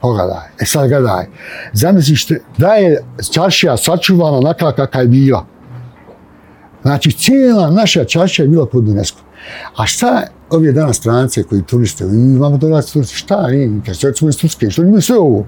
pogledaj, e sad gledaj, zamisliš te, da je čaršija sačuvana onaka kakva je bila. Znači, cijela naša čaršija je bila pod UNESCO. A šta ove danas strance koji turiste, imamo dolazi turiste, šta nije kad se recimo iz Turske, što imaju sve ovo?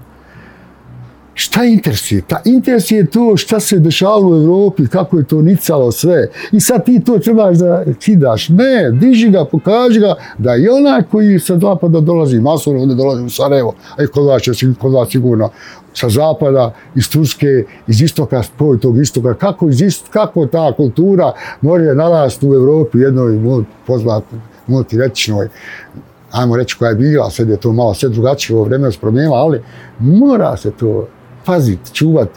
Šta interesuje? Ta interesuje to šta se dešavalo u Evropi, kako je to nicalo sve. I sad ti to trebaš da kidaš. Ne, diži ga, pokaži ga da i onaj koji sa zapada dolazi, masovno ovdje dolazi u Sarajevo, a i kod vas će kod vas sigurno, sa zapada, iz Turske, iz istoka, spoj tog istoka, kako, iz ist, kako ta kultura može narast u Evropi jednoj poznatoj, multiretičnoj, ajmo reći koja je bila, sad je to malo sve drugačije, ovo vreme se promijenilo, ali mora se to pazit, čuvat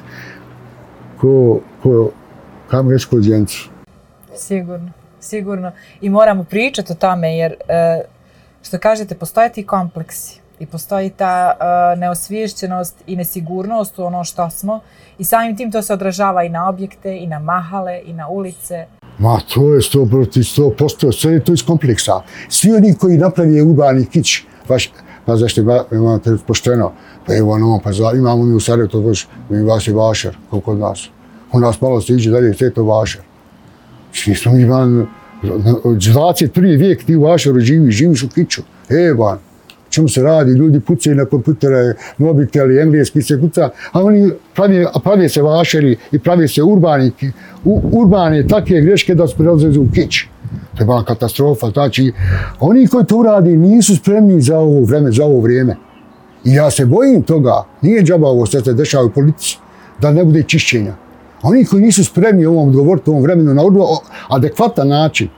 ko, ko kam reći kod djencu. Sigurno, sigurno. I moramo pričati o tome jer, e, što kažete, postoje ti kompleksi. I postoji ta uh, neosviješćenost i nesigurnost u ono što smo i samim tim to se odražava i na objekte, i na mahale, i na ulice. Ma, to je sto proti sto posto, sve je to iz kompleksa. Svi oni koji napravi urbani kić, baš, pa zašto imate pošteno, pa evo ono, pa za, imamo mi u Sarajevo, to baš, mi vas je vašar, koliko od nas. U nas malo se iđe dalje, sve to vašar. Znači, nismo mi van, 21. vijek ti u vašaru živiš, živiš u kiču. E, van, čemu se radi, ljudi pucaju na komputere, mobiteli, engleski se kuca, a oni pravi, pravi se vašeri i pravi se urbani, u, urbane takve greške da se prelaze u kić. To je bila katastrofa. Znači, oni koji to uradi nisu spremni za ovo vreme, za ovo vrijeme. I ja se bojim toga, nije džaba ovo što se dešava u politici, da ne bude čišćenja. Oni koji nisu spremni ovom odgovoriti u ovom vremenu na adekvatan način,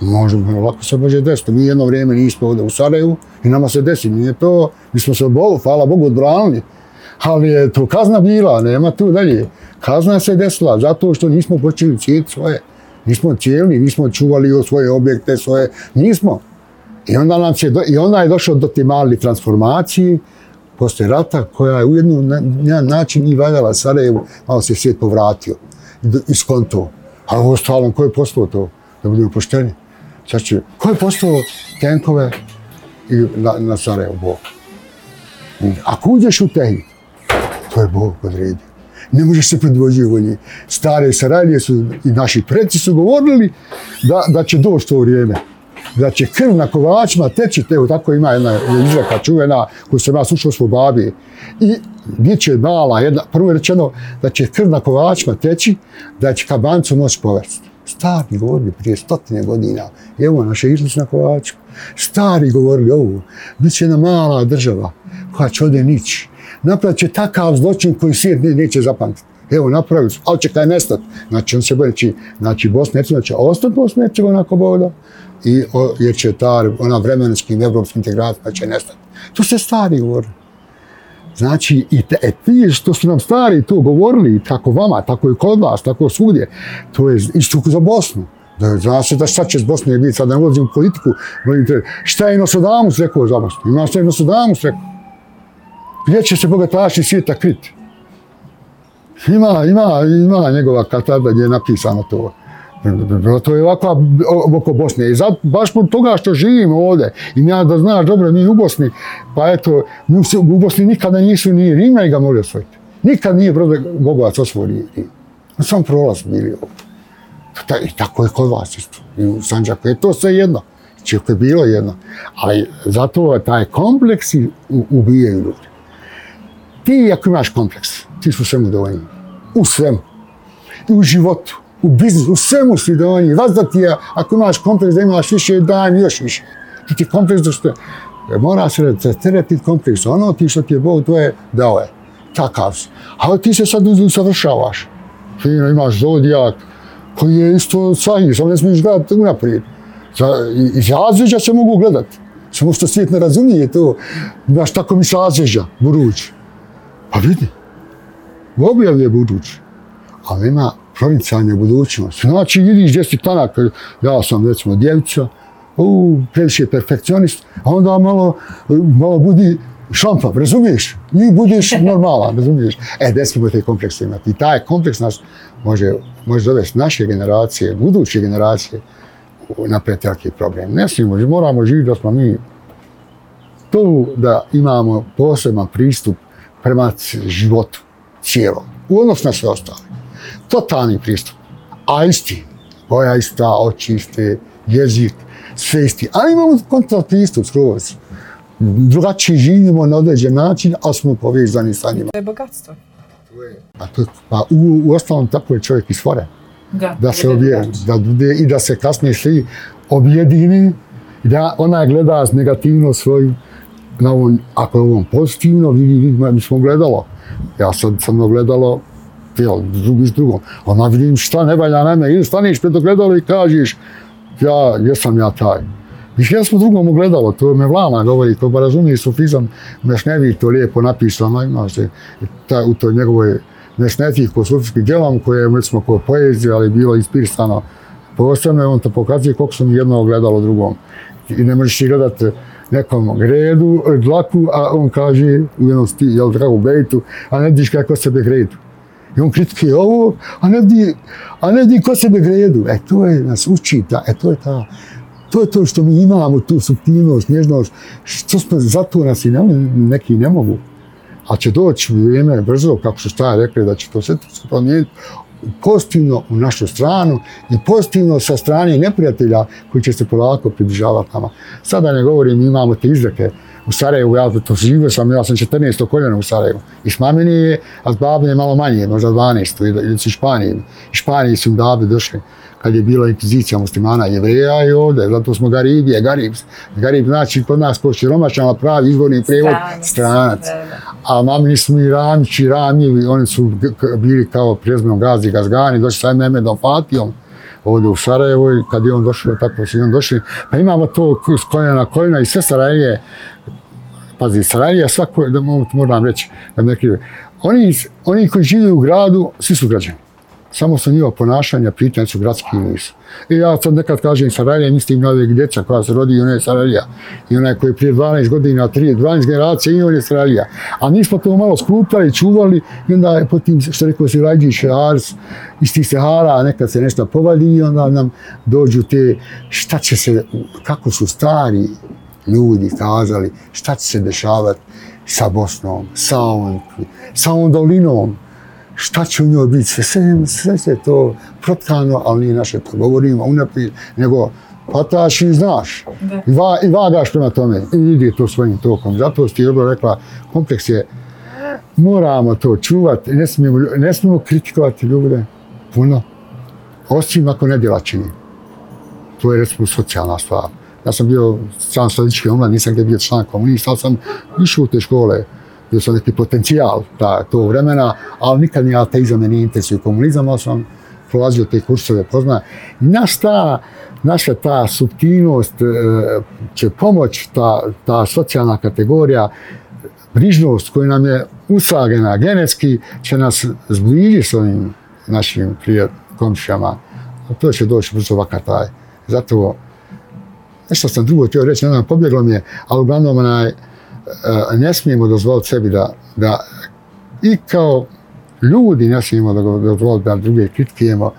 Može, lako se može desiti. Mi jedno vrijeme nismo ovdje u Sarajevu i nama se desi. Nije to, mi smo se Bogu, hvala Bogu, odbranili. Ali je to kazna bila, nema tu dalje. Kazna se desila zato što nismo počeli cijeti svoje. Nismo cijeli, nismo čuvali svoje objekte, svoje, nismo. I onda, nam se, I onda je došlo do te mali transformacije posle rata koja je u jednu na, način i valjala Sarajevu, malo se svijet povratio iz konto. A u ostalom, ko je poslao to? Da budu pošteni. Znači, ko je postao tenkove i na, na Sarajevo, Bog? Ako uđeš u tehnik, to je Bog odredio. Ne možeš se predvođivati. Stare Sarajlije su i naši preci su govorili da, da će doći to vrijeme. Da će krv na kovačima teći, evo tako ima jedna izreka čuvena koju sam ja slušao svoj babi. I bit će mala, jedna, prvo je rečeno da će krv na kovačima teći, da će kabancu moći povesti. Stari govorili prije stotine godina, evo naše išli na Kovačku. Stari govorili ovo, bit će jedna mala država koja će ovdje nići. Napravit će takav zločin koji svijet ne, neće zapamtiti. Evo, napravili su, ali će kaj nestati. Znači, on se boje, znači, znači Bosna i Hercegovina će ostati Bosna i Hercegovina ako boda, i, o, jer će ta, ona vremenskim evropskim integracijama znači, će nestati. To se stari govori. Znači, i te, e, ti što su nam stari to govorili, kako vama, tako i kod vas, tako svugdje, to je isto za Bosnu. Da, zna se da šta će s Bosne biti, sad ne ulazim u politiku, šta je Nosodamus rekao za Bosnu? Ima šta je Nosodamus rekao? Gdje će se bogataši svijeta kriti? Ima, ima, ima njegova katarda gdje je napisano to. To je ovako oko Bosne. I zato, baš po toga što živimo ovdje, i ja da znaš dobro, mi u Bosni, pa eto, mi u Bosni nikada nisu ni Rima i ga mogli osvojiti. Nikad nije brode Bogovac osvojio Rim. Sam prolaz bili ovdje. I tako je kod vas isto. I u Sanđaku je to sve jedno. Čeko je bilo jedno. Ali zato taj kompleks ubijaju ljudi. Ti ako imaš kompleks, ti su svemu dovoljni. U svemu. I u životu u biznisu, u svemu si dovoljni. Vazda ti je, ako imaš kompleks da imaš više, daj mi još više. Ti ti kompleks da što. E, Mora se teretiti kompleks. Ono ti što ti je Bog, to je dao je. Takav si. A ti se sad usavršavaš. Ti imaš zodijak koji je isto sahih, samo ne smiješ gledati unaprijed. Iz razveđa se mogu gledati. Samo što svijet ne razumije to. Znaš, tako mi razveđa, budući. Pa vidi. U objavi je budući. Ali ima promicanje budućnosti. Znači, vidiš gdje si tanak, ja sam recimo djevica, u, previše perfekcionist, a onda malo, malo budi šampa, razumiješ? I budiš normalan, razumiješ? E, gdje smo te komplekse imati? I taj kompleks nas može, može dovesti naše generacije, buduće generacije, napred veliki problem. Ne smijemo, moramo živjeti da smo mi tu da imamo poseban pristup prema životu cijelom, u odnos na sve ostale totalni pristup. A isti, boja ista, oči iste, jezik, sve isti. Ali imamo kontra pristup skroz. Drugačije živimo na određen način, ali smo povezani sa njima. To je bogatstvo. Pa, to, pa u, u ostalom tako je čovjek istvore. Da, da se obje, da bude i da se kasnije svi objedini i da ona gleda negativno svoju na ovom, ako je ovom pozitivno, vidi, vidi, mi smo gledalo. Ja sad sam gledalo jel, drugi s drugom. Ona vidim šta ne valja na me, ili staniš pred ogledalo i kažeš, ja, jesam ja taj. I ja smo drugom ogledalo, to me Vlana govori, to ba razumije sufizam, Mešnevi to lijepo napisano, ima se ta, u toj njegovoj Mešnetih ko sufijskim djelom, koje je, smo, ko poezija, ali bilo inspirisano posebno, on to pokazuje koliko sam jedno ogledalo drugom. I ne možeš i gledati nekom gredu, e, dlaku, a on kaže u jednom sti, jel dragu bejtu, a ne vidiš kako sebe gredu. I on kritikuje ovo, a ne vidi, a ne vidi ko sebe gredu. E, to je, nas uči, ta, e, to je ta, to je to što mi imamo, tu subtilnost, nježnost, što smo, zato nas i ne, neki ne mogu. A će doći vrijeme brzo, kako su šta rekli, da će to sve promijeniti, pozitivno u našu stranu i pozitivno sa strane neprijatelja koji će se polako približavati nama. Sada ne govorim, imamo te izreke u Sarajevu, ja to živo sam, ja sam 14. koljena u Sarajevu. I mamini je, a s babine malo manje, možda 12. ili su Španiji. I Španiji su im babi došli kad je bila inkvizicija muslimana jevreja i ovdje, zato smo Garibije, Garib. Garib znači kod nas je romačan, pravi izvorni prevod, stranac. A mamini su mi Ramići, Ramjevi, oni su bili kao prezmeno gazi, Gazgani, došli sa Mehmedom Fatijom, ovdje u Sarajevo i kad je on došao, tako su i on došli. Pa imamo to s koljena na koljena i sve Sarajlije, pazi, Sarajlija svako, da moram reći, da neki, oni, oni koji žive u gradu, svi su građani samo su njihova ponašanja, pitanje su gradski unis. I ja sad nekad kažem Sarajlija, mislim na ovih djeca koja se rodi i ona je Sarajlija. I onaj koji je prije 12 godina, 3, 12 generacija i on je Sarajlija. A mi smo to malo skupljali, čuvali i onda je potim, što rekao si Rajđić, Ars, iz tih Sahara, nekad se nešto povali i onda nam dođu te, šta će se, kako su stari ljudi kazali, šta će se dešavati sa Bosnom, sa ovom, sa ovom dolinom, šta će u njoj biti, sve, sve, sve se to protkano, ali nije naše to govorimo unaprijed, nego pataš i znaš. I, va, I vagaš prema tome i ide to svojim tokom. Zato ti je dobro rekla, kompleks je, moramo to čuvati, ne smijemo, ne smijemo kritikovati ljude puno, osim ako ne djela čini. To je recimo socijalna stvar. Ja sam bio član sladički omlad, nisam gdje bio član komunista, ali sam išao u te škole, bio sam neki potencijal ta, to vremena, ali nikad ni ateizam nije interesuje komunizam, ali sam prolazio te kursove pozna. Naš ta, naša ta subtilnost e, će pomoć, ta, ta socijalna kategorija, brižnost koja nam je usagena genetski, će nas zbližiti s ovim našim prijateljima, komšijama. To će doći brzo vakar taj. Zato, nešto sam drugo htio reći, ne znam, pobjeglo mi je, ali uglavnom onaj, E, E, ne smijemo dozvoliti sebi da, da i kao ljudi ne smijemo da dozvoliti da druge kritikujemo.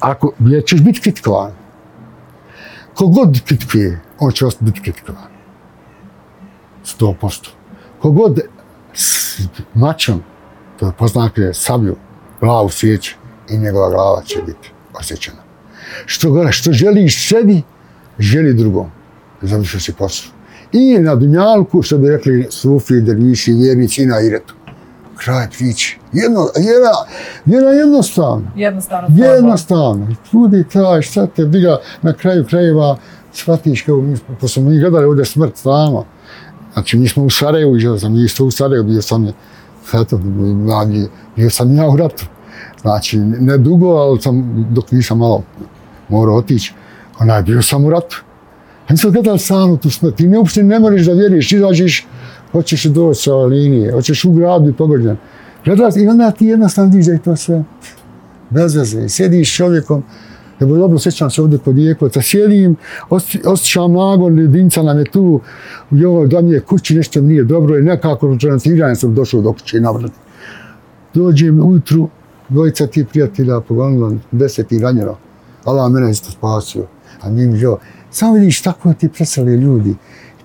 Ako je, ćeš biti kritikovan, kogod kritikuje, on će ostati biti kritikovan. Sto posto. Kogod s mačom, to je poznake sablju, glavu sjeće i njegova glava će biti osjećana. Što, što želiš sebi, želi drugom. Završio si posao i na Dunjalku, što bi rekli Sufi, Derviši, Vjernici na Iretu. Kraj priče. Jedno, jedna, jedna jednostavno. Jednostavno. Jednostavno. Ljudi kraj, šta te biga na kraju krajeva, shvatiš kao mi, pa smo mi gledali ovdje smrt tamo. Znači, mi smo u Sarajevu, ja sam isto u Sarajevu, bio sam, eto, bio sam ja u ratu. Znači, ne dugo, ali sam, dok nisam malo morao otići, onaj, bio sam u ratu. Oni sad gledali sanu tu smrt. Ti ne uopšte ne moraš da vjeriš. izađeš, hoćeš doći sa linije, hoćeš u gradu i pogođen. Gledali, i onda ti jednostavno vidiš da je to sve bez veze. Sjediš s čovjekom, Evo dobro sjećam se ovdje kod Jekovca, sjedim, osjećam nagon, jedinca nam je tu, i da mi je kući nešto nije dobro i nekako ručanatiranje sam došao do kuće i navrat. Dođem ujutru, dvojica ti prijatelja pogonila, deset i ranjeno. Allah mene isto spasio. A njim mi jo, Samo vidiš tako ti presali ljudi.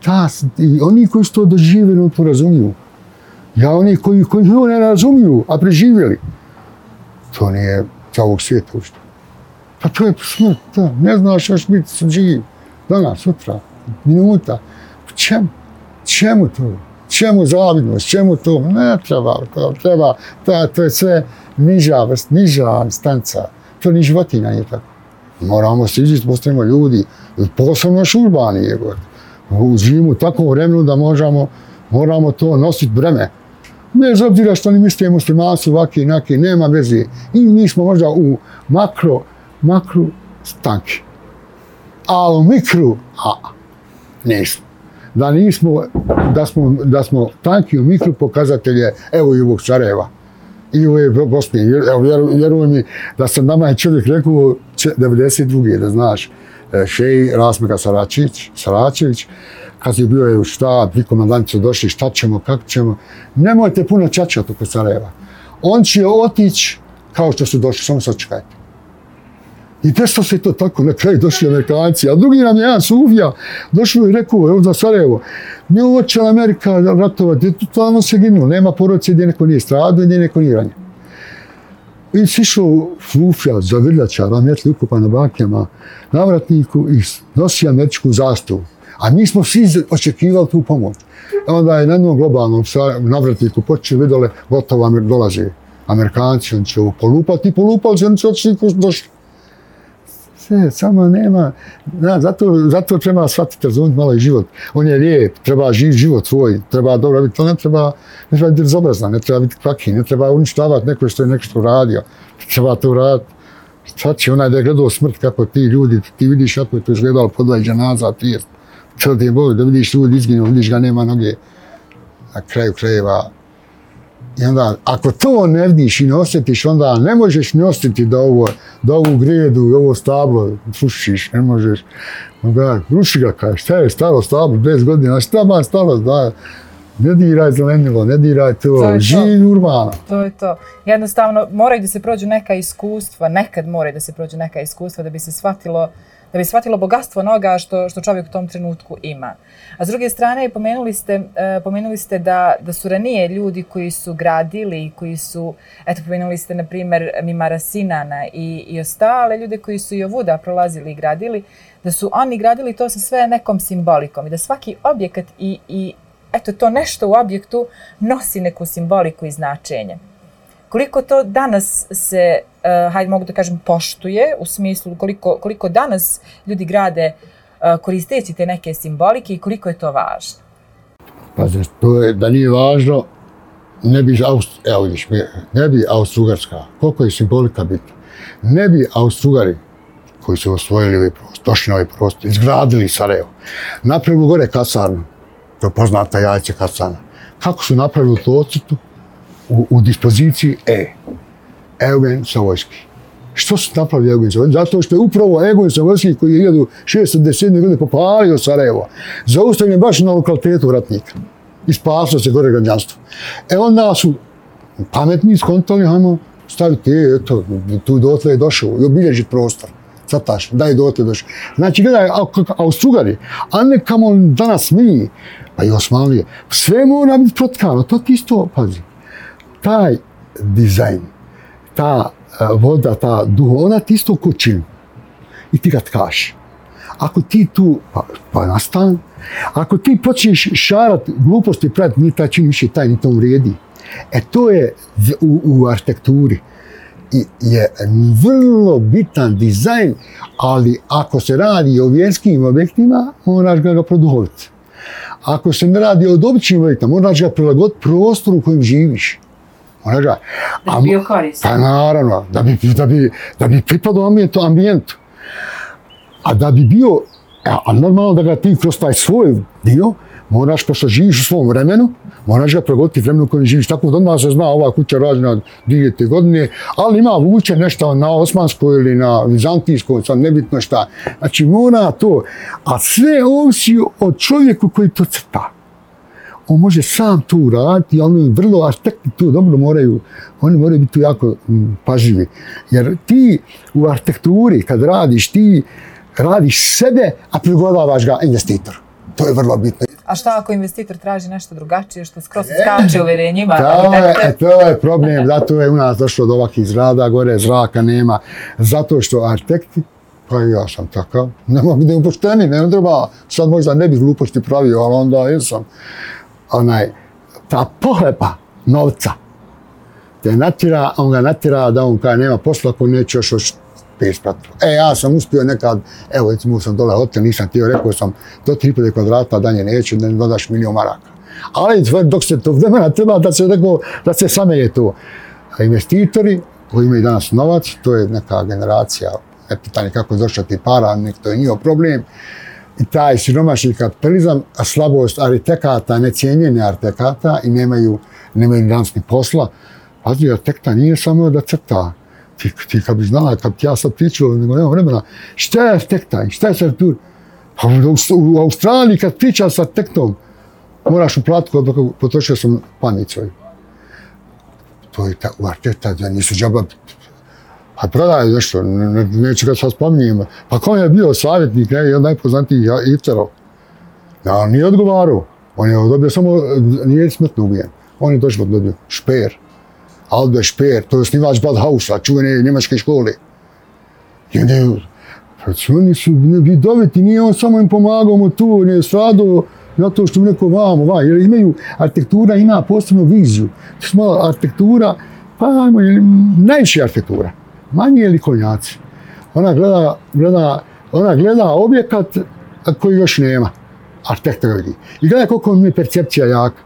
Ta, i oni koji su to doživjeli, to razumiju. Ja oni koji, koji to ne razumiju, a preživjeli, to nije za ovog svijeta ušte. Pa to je smrt, da. ne znaš još biti sam živ. Danas, sutra, minuta. Čemu? Čemu to? Čemu zavidnost? Čemu to? Ne treba, to treba, to, to je sve niža vrst, niža instanca. To ni životinja nije tako. Moramo se postavimo ljudi, posebno još urbani je god. Živimo u takvom vremenu da možemo, moramo to nositi breme. Bez obzira što ni mislimo muslimanci ovakvi inaki, nema veze. I mi smo možda u makro, makro stanki. A u mikru, a, nismo. Da nismo, da smo, da smo tanki u mikru pokazatelje, evo i ovog Sarajeva. I ove Bosne. Evo, vjeruj mi da sam nama je čovjek rekao 92. da znaš e, Šej šeji Rasmika Saračić, Saračević, kad je bio je u štab, vi komandanti su došli, šta ćemo, kako ćemo, nemojte puno čačati oko Sarajeva. On će otići kao što su došli, samo sačekajte. I desilo se to tako, na kraju došli Amerikanci, a drugi nam je jedan Sufija, došao i rekao, evo za Sarajevo, mi uoče Amerika ratova, gdje tu tamo se ginulo, nema porodice gdje neko nije stradao, gdje neko nije ranjen. I si išao Sufija, zavrljača, rametli ukupa na bakljama, navratniku i nosi američku zastavu. A mi smo svi očekivali tu pomoć. E onda je na jednom globalnom navratniku počeli vidjeli, gotovo dolaze Amerikanci, on će polupati, polupali se, oni će otišli došli sve, samo nema, da, zato, zato treba shvatiti, razumjeti malo i život. On je lijep, treba živ život svoj, treba dobro biti, to ne treba, ne treba biti bezobrazna, ne treba biti kvaki, ne treba uništavati neko što je nešto uradio, treba to uraditi. Sad će onaj da je gledao smrt kako ti ljudi, ti vidiš kako je to izgledalo podvaj džanaza, ti je, to ti je boli, da vidiš ljudi izginu, vidiš ga nema noge, na kraju krajeva, I onda, ako to ne vidiš i ne osjetiš, onda ne možeš ni osjetiti da ovo, da ovu gredu i ovo stablo slušiš, ne možeš. Onda, ruši ga kaj, šta je staro stablo, 10 godina, šta man stalo, da, ne diraj zelenilo, ne diraj to, to živi urbano. To je to. Jednostavno, moraju da se prođu neka iskustva, nekad moraju da se prođu neka iskustva da bi se shvatilo da bi shvatilo bogatstvo onoga što, što čovjek u tom trenutku ima. A s druge strane, pomenuli ste, uh, pomenuli ste da, da su ranije ljudi koji su gradili koji su, eto, pomenuli ste, na primjer, Mimara Sinana i, i ostale ljude koji su i ovuda prolazili i gradili, da su oni gradili to sa sve nekom simbolikom i da svaki objekat i, i eto, to nešto u objektu nosi neku simboliku i značenje. Koliko to danas se, uh, hajde mogu da kažem, poštuje, u smislu koliko, koliko danas ljudi grade uh, koristeći te neke simbolike i koliko je to važno? Pa znači, to je da nije važno, ne bi, Aust, evo vidiš, ne bi Austrugarska, koliko je simbolika biti, ne bi Austrugari koji su osvojili ovaj prostor, došli na ovaj prostor, izgradili Sarajevo, napravili gore kasarnu, to je poznata jajce kasarna. Kako su napravili to ocitu, u, u dispoziciji E. Eugen Savojski. Što su napravili Eugen Savojski? Zato što je upravo Eugen Savojski koji je 1610. godine popalio Sarajevo. Zaustavljen baš na lokalitetu vratnika. I spasao se gore građanstvo. E onda su pametni skontali, hajmo staviti, eto, tu dotle je došao i obilježiti prostor. Sad taš, daj dotle došao. Znači, gledaj, Austrugari, a ne kamo danas mi, pa i Osmanlije, sve mora biti protkano, to ti isto, pazi, taj dizajn, ta e, voda, ta duho, ona ti isto kućinu i ti ga tkaš. Ako ti tu, pa, pa nastan, ako ti počneš šarat gluposti pred ni taj čin više taj ni to vrijedi. E to je u, u arhitekturi I je vrlo bitan dizajn, ali ako se radi o vjerskim objektima, moraš ga, ga produhoviti. Ako se ne radi o običnim objektima, moraš ga prilagoditi prostoru u kojem živiš. Ona ga, da bi bio koristan. Pa naravno, da bi, da bi, da bi pripadao ambijentu, ambijentu. A da bi bio, a, a normalno da ga ti kroz taj svoj dio, moraš, pošto živiš u svom vremenu, moraš ga pregoditi vremenu kojem živiš. Tako da odmah se zna ova kuća rađena dvije te godine, ali ima vuče nešto na osmanskoj ili na vizantijskoj, sad nebitno šta. Znači mora to, a sve ovisi od čovjeku koji to crta on može sam to uraditi, ali vrlo arhitekti tu dobro moraju, oni moraju biti tu jako m, pažljivi. Jer ti u arhitekturi, kad radiš, ti radiš sebe, a prigodavaš ga investitor. To je vrlo bitno. A šta ako investitor traži nešto drugačije, što skroz e, skače uvjerenjima? To je, to je problem, zato je u nas došlo do ovakvih zrada, gore zraka nema, zato što arhitekti, pa ja sam takav, ne mogu da upošteni, ne treba, sad možda ne bih gluposti pravio, ali onda jesam onaj, ta pohlepa novca, te natira, on ga natira da on kaže nema posla, ako neće još još. E, ja sam uspio nekad, evo, recimo sam dole hotel, nisam ti rekao sam, do 3,5 kvadrata danje neću, da ne dodaš milijon maraka. Ali dok se to vremena treba da se, rekao, da se same je to. A investitori koji imaju danas novac, to je neka generacija, ne pitanje kako došla ti para, nek to je njihov problem, i taj siromašni kapitalizam, a slabost aritekata, necijenjenje artekata i nemaju, nemaju danski posla. Pazi, arhitekta nije samo da crta. ti, ti kad bi znala, kad ti ja sad pričao, nego nema vremena, šta je arhitekta, šta je arhitektura? Pa u, u Australiji kad priča sa tektom, moraš uplatiti, potrošio sam panic svoju. To je ta, u arhitekta, da nisu džaba, pa prodaju nešto, ne, neću ga sad spominjem. Pa ko je bio savjetnik, ne, jedan najpoznatijih Iftarov? Ja, nije odgovarao. On je dobio samo, nije smrtno ubijen. On je došlo dobio šper. Albert Šper, to je snivač Badhausa, čuvene njemačke škole. I onda je, pa oni su vidoviti, nije on samo im pomagao mu tu, on je stradao zato što neko vamo, va, jer imaju, arhitektura ima posebnu viziju. To Smo arhitektura, pa ajmo, najviše arhitektura, manji ili konjaci. Ona gleda, gleda, ona gleda objekat koji još nema, arhitekta vidi. I gleda koliko mi je percepcija jaka.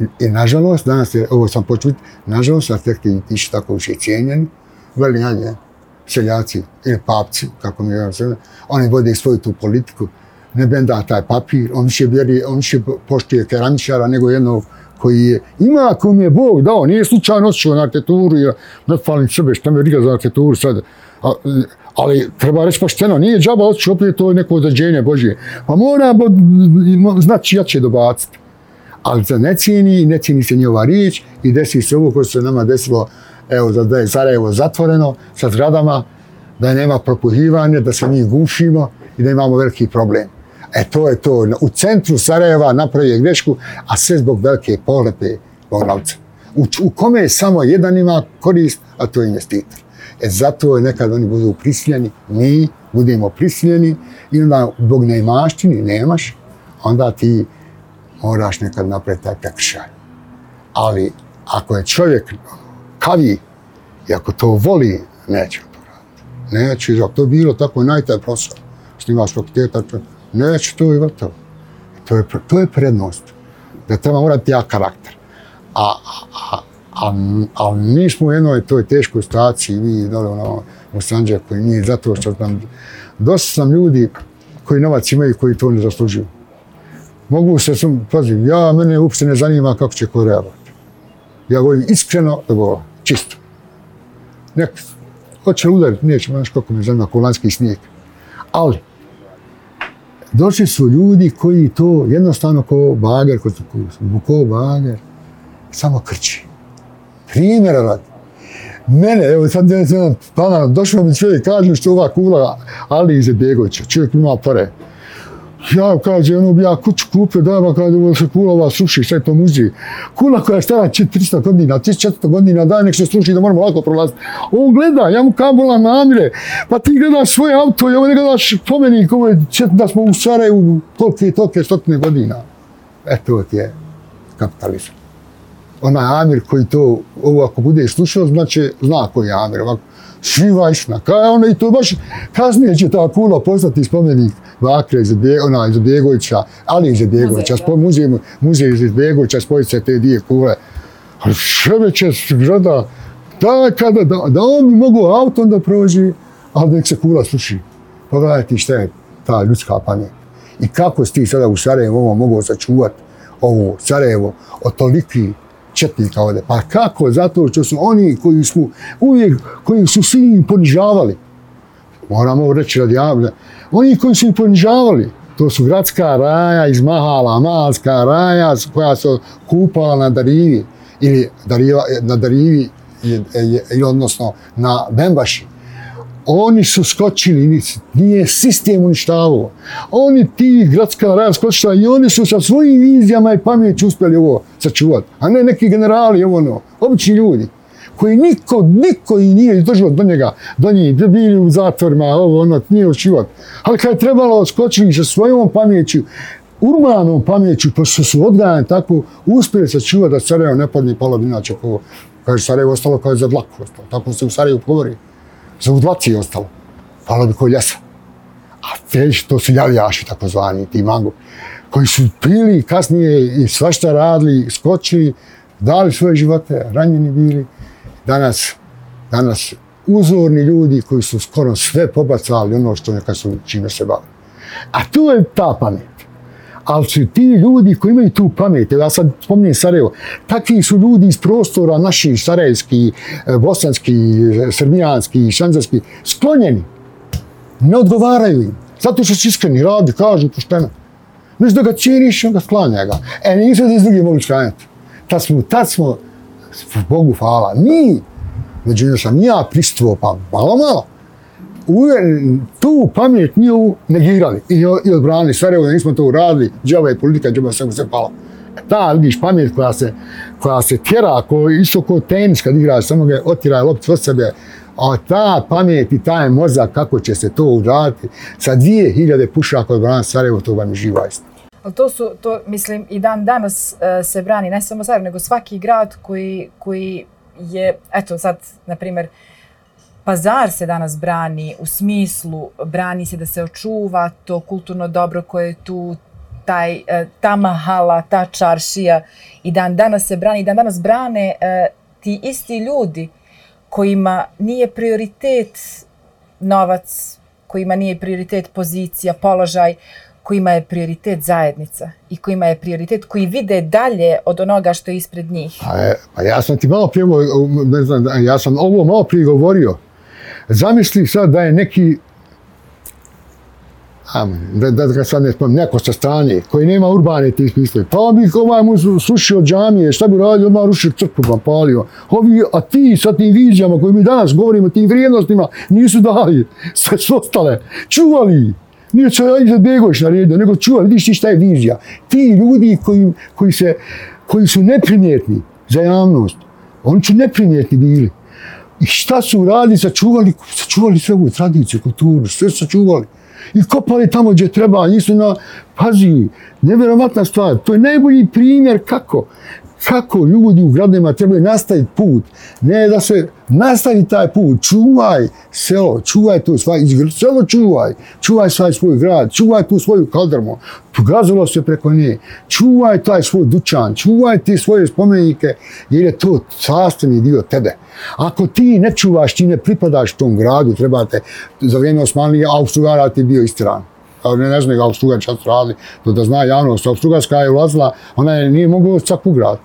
I, I, nažalost, danas je, ovo sam počut, nažalost, arhitekti nisu tako više cijenjeni, veli njanje, seljaci ili papci, kako mi je ono sve, oni vode svoju tu politiku, ne benda taj papir, on više vjeri, on više poštuje keramičara nego jednog koji je, ima kom je Bog dao, nije slučajno osjećao na arhitekturu, jer ne falim sebe, šta me riga za arhitekturu sad, a, ali treba reći pošteno, nije džaba osjećao opet to neko određenje Božje, pa mora bo, znači ja će dobaciti. Ali za ne cijeni, ne cijeni se njova riječ i desi se ovo koje se nama desilo, evo, da je Sarajevo zatvoreno sa zgradama, da nema propuhivanja, da se mi gušimo i da imamo veliki problem. E to je to, u centru Sarajeva napravio grešku, a sve zbog velike pohlepe Boglavca. U, u kome je samo jedan ima korist, a to je investitor. E zato je nekad oni budu prisiljeni, mi budemo prisiljeni i onda zbog neimaštini nemaš, onda ti moraš nekad napraviti taj prekršaj. Ali ako je čovjek kavi i ako to voli, neće to raditi. Neće, ako to bilo tako najtaj posao, snimaš fakulteta, neće znači, to i gotovo. To je, to je prednost. Da treba morati ja karakter. A, a, a, a mi smo u jednoj toj teškoj situaciji, vi dole ono, u Sanđaku i mi, zato što tam, dosta sam ljudi koji novac imaju koji to ne zaslužuju mogu se sam, pazi, ja, mene uopšte ne zanima kako će ko reagovati. Ja govorim iskreno, da čisto. Nek, hoće udariti, neće, znaš kako me zanima, kolanski snijeg. Ali, došli su ljudi koji to jednostavno ko bager, ko, ko, bager, samo krči. Primjera radi. Mene, evo sad ne znam, pa došao mi čovjek, kaže što ova kula Ali Izebegovića, čovjek ima pare, Ja, kaže, ono bi ja kuću kupio, da, ba, kaže, se kula ova sluši, sve to muzi. Kula koja je stara 300 godina, 1400 godina, daj nek se sluši da moramo lako prolaziti. On gleda, ja mu kabula namire, pa ti gledaš svoje auto i ovo ne gledaš pomenik, ovo je da smo u Sarajevu tolke i tolke stotine godina. Eto ti je kapitalizam. Onaj Amir koji to, ovo ako bude slušao, znači zna koji je Amir, ovako, svi vajšna, kaj ono i to baš kasnije će ta kula postati spomenik Vakre iz ona iz Begovića, ali iz Begovića, spo muzej muzej iz Begovića spoji se te dvije kule. Ali šebeće zgrada, da kada da, da on bi mogu auto da prođe, ali nek se kula sluši. Pogledaj ti šta je ta ljudska pamet. I kako si ti sada u Sarajevo mogu sačuvati ovo Sarajevo od toliki četnika ovdje. Pa kako? Zato što su oni koji smo uvijek, koji su svi ponižavali. Moramo reći radi javne. Oni koji su ponižavali, to su gradska raja iz Mahala, Malska raja koja se kupala na Darivi ili Dariva, na Darivi ili odnosno na Bembaši. Oni su skočili, nije sistem uništavao. Oni ti gradska raja skočila i oni su sa svojim vizijama i pamjeću uspjeli ovo sačuvati. A ne neki generali, ovo ono, obični ljudi koji niko, niko i nije izdržao do njega, do njih, da bili u zatvorima, ovo, ono, nije očivot. Ali kad je trebalo skočiti sa svojom pamjeću, urbanom pamjeću, pošto su odgajani tako, uspjeli se čuvati da Sarajevo ne padne palo, inače, ko, kaže Sarajevo ostalo kao je za dlaku ostalo. Tako se u Sarajevu govori. Za udlaci je ostalo. Palo bi koji ljesa. A te to su jalijaši, takozvani, ti mango, koji su pili kasnije i svašta radili, skočili, dali svoje živote, ranjeni bili danas, danas uzorni ljudi koji su skoro sve pobacali ono što neka su čime se bavili. A tu je ta pamet. Ali su ti ljudi koji imaju tu pamet, ja sad spominjem Sarajevo, takvi su ljudi iz prostora naših sarajevski, e, bosanski, e, srbijanski, šanzarski, sklonjeni. Ne odgovaraju im. Zato što su iskreni, radi, kažu pošteno. Znaš da ga cijeniš, onda sklanja ga. E, nisu da iz drugih mogli sklanjati. Tad smo, tad smo, Bogu hvala, mi, među sam ja pristupo, pa malo, malo, uveren, tu pamet nju negirali i, i odbranili Sarajevo, da nismo to uradili, džava je politika, džava sve se pala. Ta, vidiš, pamet koja se, koja se tjera, ko, isto ko tenis kad igraš, samo ga otira loptu od sebe, a ta pamet i taj mozak, kako će se to uraditi, sa dvije hiljade pušaka odbranili Sarajevo, to vam je živa istina. Ali to su, to mislim, i dan danas uh, se brani, ne samo Sarajevo, nego svaki grad koji, koji je, eto sad, na primjer, uh, pazar se danas brani u smislu brani se da se očuva to kulturno dobro koje je tu taj e, ta mahala, ta čaršija i dan danas se brani dan danas brane e, ti isti ljudi kojima nije prioritet novac, kojima nije prioritet pozicija, položaj, kojima je prioritet zajednica i kojima je prioritet koji vide dalje od onoga što je ispred njih. Pa, je, pa ja sam ti malo prije, ne znam, ja sam ovo malo prije govorio, Zamisli sad da je neki Amen. Da, da ga sad ne spomenu, neko sa strane, koji nema urbane te misli. Pa on bi ovaj mu slušio džamije, šta bi radio, odmah rušio crkvu, pa palio. Ovi, a ti sa tim vizijama koji mi danas govorimo, tim vrijednostima, nisu dali. Sve su ostale. Čuvali. Nije će ja izad Begović naredio, nego čuvali. Vidiš ti šta je vizija. Ti ljudi koji, koji, se, koji su neprimjetni za javnost, oni su neprimjetni bili. I šta su uradili, sačuvali, sačuvali sve ovu tradiciju, kulturu, sve su sačuvali. I kopali tamo gdje treba, nisu na, pazi, nevjerovatna stvar, to je najbolji primjer kako, kako ljudi u gradima trebaju nastaviti put, ne da se nastavi taj put, čuvaj selo, čuvaj to svoj selo čuvaj, čuvaj svoj svoj grad, čuvaj tu svoju kaldrmu, pogazilo se preko nje, čuvaj taj svoj dućan, čuvaj ti svoje spomenike, jer je to sastavni dio tebe. Ako ti ne čuvaš, ti ne pripadaš tom gradu, trebate, za vrijeme Osmanlije, Austro-Ugara ti bio stran ali ne, ne znam ga Austro-Ugar čas radi, da zna javnost, Austro-Ugarska je ulazila, ona je nije mogla čak u grad.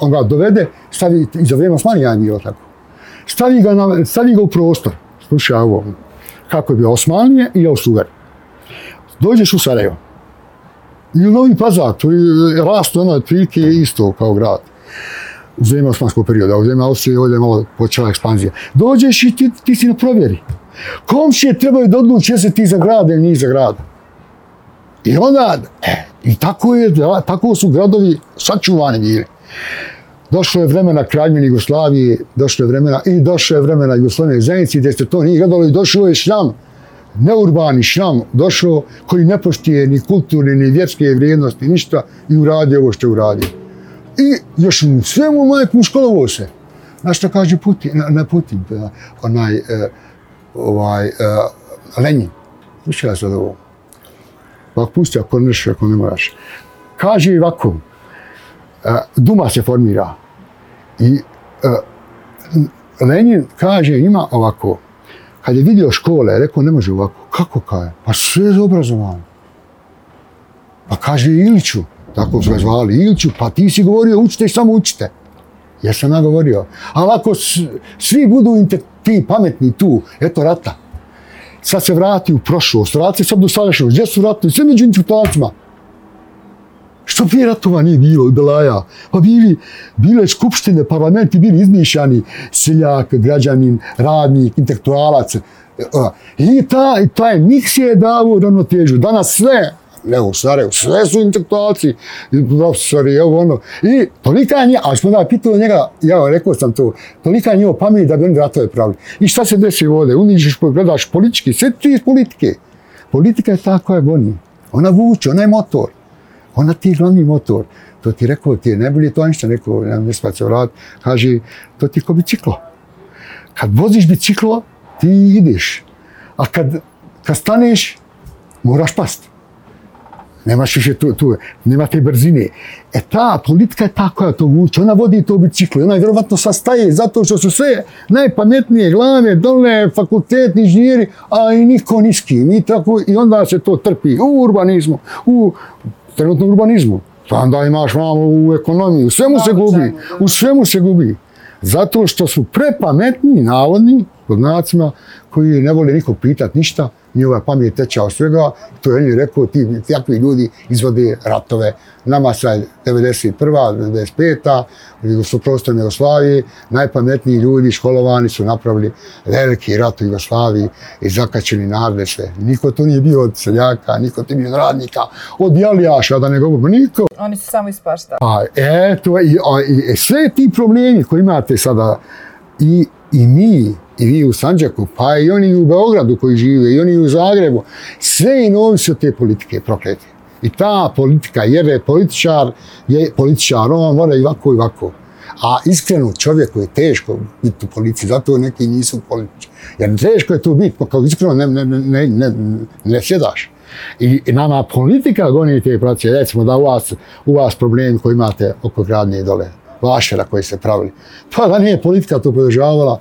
On ga dovede, stavi, i za vrijeme Osmanija je bilo tako. Stavi ga, na, stavi ga u prostor, slušaj ovo, kako je bio Osmanije i Austro-Ugar. Dođeš u Sarajevo, i u Novi Pazar, to je rast ono otprilike isto kao grad. U vrijeme osmanskog perioda, u vrijeme Austrije ovdje je malo počela ekspanzija. Dođeš i ti, ti si na provjeri. Komšije trebaju da odluče se ti za grad ili njih za grad. I onda, e, i tako, je, tako su gradovi sačuvani bili. Došlo je vremena kraljevine Jugoslavije, došlo je vremena i došlo je vremena Jugoslavije zajednici, gdje se to nije gledalo i došlo je šljam, neurbani šljam, došlo koji ne poštije ni kulturne, ni vjerske vrijednosti, ništa i uradi ovo što je uradio. I još svemu majku školovo se. Znaš što kaže Putin, ne Putin, pa, onaj, eh, ovaj, uh, Lenin. se od ovo. Pa pusti ako neš, ako ne moraš. Kaže ovako, uh, Duma se formira. I uh, Lenin kaže ima ovako, kad je vidio škole, rekao ne može ovako. Kako kaže? Pa sve je obrazovano. Pa kaže Iliću, tako su ga zvali, Iliću, pa ti si govorio učite i samo učite. Ja sam ja govorio. Ali ako svi budu ti pametni tu, eto rata. Sad se vrati u prošlost, vrati se sad do sadašnjost. Gdje su ratovi? Sve među intelektualcima. Što prije ratova nije bilo, Belaja? Pa bili, bile skupštine, parlamenti bili izmišljani, seljak, građanin, radnik, intelektualac. E, I ta, taj miks je davo ravnotežu. Danas sve, ne u Sarajevu, sve su intelektualci, profesori, evo ono. I tolika je ali smo da pitali njega, ja rekao sam to, tolika je njega pamet da bi oni ratove pravili. I šta se desi ovdje? Uniđeš, gledaš politički, sve ti iz politike. Politika je ta koja goni. Ona vuče, ona je motor. Ona ti je glavni motor. To ti rekao, ti je najbolje to ništa rekao, ne, ne spacio vrat, kaže, to ti je ko biciklo. Kad voziš biciklo, ti ideš. A kad, kad staneš, moraš pasti Nemaš više tu, tu, nema te brzine. E ta politika je ta koja to vuče, ona vodi to biciklo, ona je vjerovatno sastaje zato što su sve najpametnije glave, dole, fakultetni inženjeri, a i niko niski. I, tako, I onda se to trpi u urbanizmu, u trenutnom urbanizmu. Onda imaš malo u ekonomiji, u svemu se gubi, u svemu se gubi. Zato što su prepametni, navodni, pod nacima, koji ne vole nikog pitati ništa, njihova pamet teća od svega, to je on rekao, ti takvi ljudi izvode ratove. Nama sa 91. 95. u prostorne Jugoslavije, najpametniji ljudi školovani su napravili veliki rat u Jugoslaviji i zakačeni narode sve. Niko to nije bio od seljaka, niko to nije bio od radnika, od jalijaša, da ne govorimo, niko. Oni su samo ispaštali. Pa, eto, i, i, i sve ti problemi koji imate sada, i, i mi, i vi u Sanđaku, pa i oni u Beogradu koji žive, i oni u Zagrebu, sve i novi su te politike proklete. I ta politika, jer je političar, je političar, on mora i ovako i ovako. A iskreno čovjeku je teško biti u policiji, zato neki nisu političari. Jer teško je tu biti, pa kao iskreno ne, ne, ne, ne, ne sjedaš. I, I nama politika goni te pracije, recimo da u vas, u vas problemi koji imate oko gradnje dole, vašera koji se pravili. Pa da nije politika to podržavala,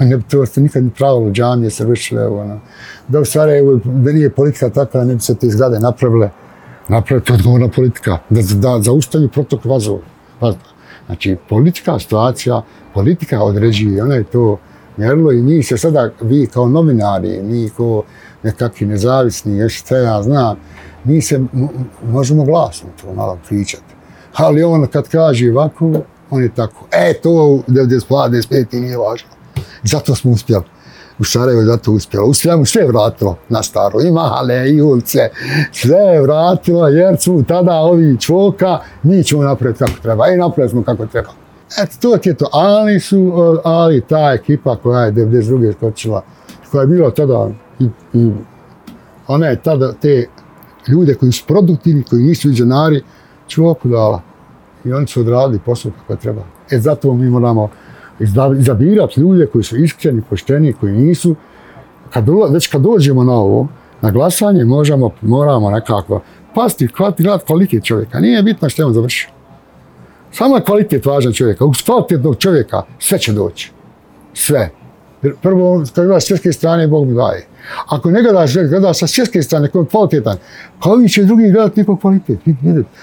ne to se nikad ni pravilo, džamije se vršile, ono. Da u Sarajevo, da nije politika takva, ne bi se te zgrade napravile. Napravili to odgovorna politika, da, da zaustavi protok vazova. Pa, znači, politika, situacija, politika određuje, ona je to mjerilo i mi se sada, vi kao novinari, mi kao nekakvi nezavisni, još sve ja znam, mi se možemo glasno to malo pričati. Ali on kad kaže ovako, on je tako, e, to 92, 95 nije važno. Zato smo uspjeli. U Sarajevo je zato uspjelo. U svemu sve je vratilo na staro. I male, i ulice. Sve je vratilo jer su tada ovi čvoka, mi ćemo napraviti kako treba. E, I napravili smo kako treba. Eto, to je to. Ali su, ali ta ekipa koja je 92. skočila, koja je bila tada i, i ona je tada te ljude koji su produktivni, koji nisu vizionari, čvoku dala. I oni su odradili posao kako treba. E, zato mi moramo izabirati ljude koji su iskreni, pošteni, koji nisu. Kad, već kad dođemo na ovo, na glasanje, možemo, moramo nekako pasti, gledati kvalitet čovjeka. Nije bitno što je on završio. Samo je kvalitet važan čovjeka. U kvalitetnog čovjeka sve će doći. Sve. Prvo, kad gledaš s svjetske strane, Bog mi daje. Ako ne gledaš, gledaš sa svjetske strane, koji je kvalitetan, kao će drugi gledati nekog kvalitet,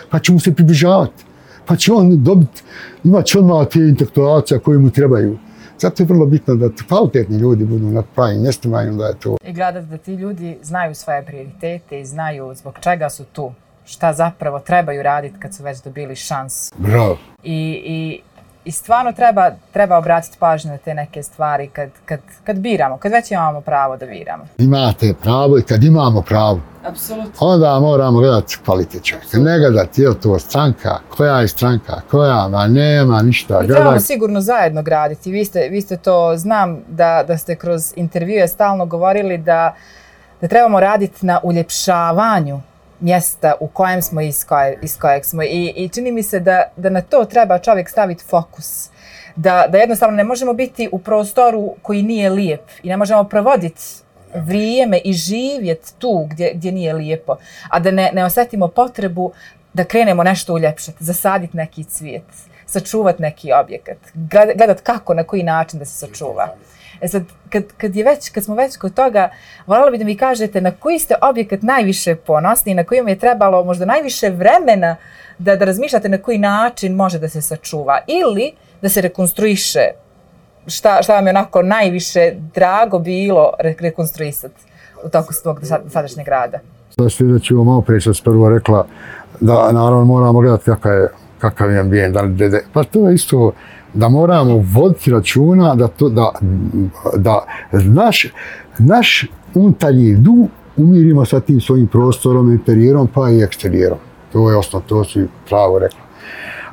pa će mu se približavati pa će on dobiti, imat će on malo te intelektualce koje mu trebaju. Zato je vrlo bitno da kvalitetni ljudi budu na pravim mjestima i onda je to. I gledati da ti ljudi znaju svoje prioritete i znaju zbog čega su tu, šta zapravo trebaju raditi kad su već dobili šans. Bravo. I, i I stvarno treba, treba obratiti pažnju na te neke stvari kad, kad, kad biramo, kad već imamo pravo da biramo. Imate pravo i kad imamo pravo. Apsolutno. Onda moramo gledati kvalitet čovjeka. Ne gledati je to stranka, koja je stranka, koja, ma nema ništa. I trebamo sigurno zajedno graditi. Vi ste, vi ste to, znam da, da ste kroz intervjue stalno govorili da, da trebamo raditi na uljepšavanju mjesta u kojem smo i iz, koje, iz kojeg smo. I, I čini mi se da, da na to treba čovjek staviti fokus. Da, da jednostavno ne možemo biti u prostoru koji nije lijep i ne možemo provoditi vrijeme i živjet tu gdje, gdje nije lijepo, a da ne, ne osjetimo potrebu da krenemo nešto uljepšati, zasaditi neki cvijet, sačuvati neki objekat, gledat kako, na koji način da se sačuva. E sad, kad, kad, je već, kad smo već kod toga, voljela bi da mi kažete na koji ste objekat najviše ponosni i na kojim je trebalo možda najviše vremena da, da razmišljate na koji način može da se sačuva ili da se rekonstruiše šta, šta vam je onako najviše drago bilo rekonstruisati u toku svog sadašnjeg rada? Da ste da ćemo malo prije sad prvo rekla da naravno moramo gledati kakav je, kakav je ambijent, da, da, da, pa to je isto da moramo voditi računa da to da da naš naš unutarnji du umirimo sa tim svojim prostorom, interijerom pa i eksterijerom. To je osnovno, to su pravo rekla.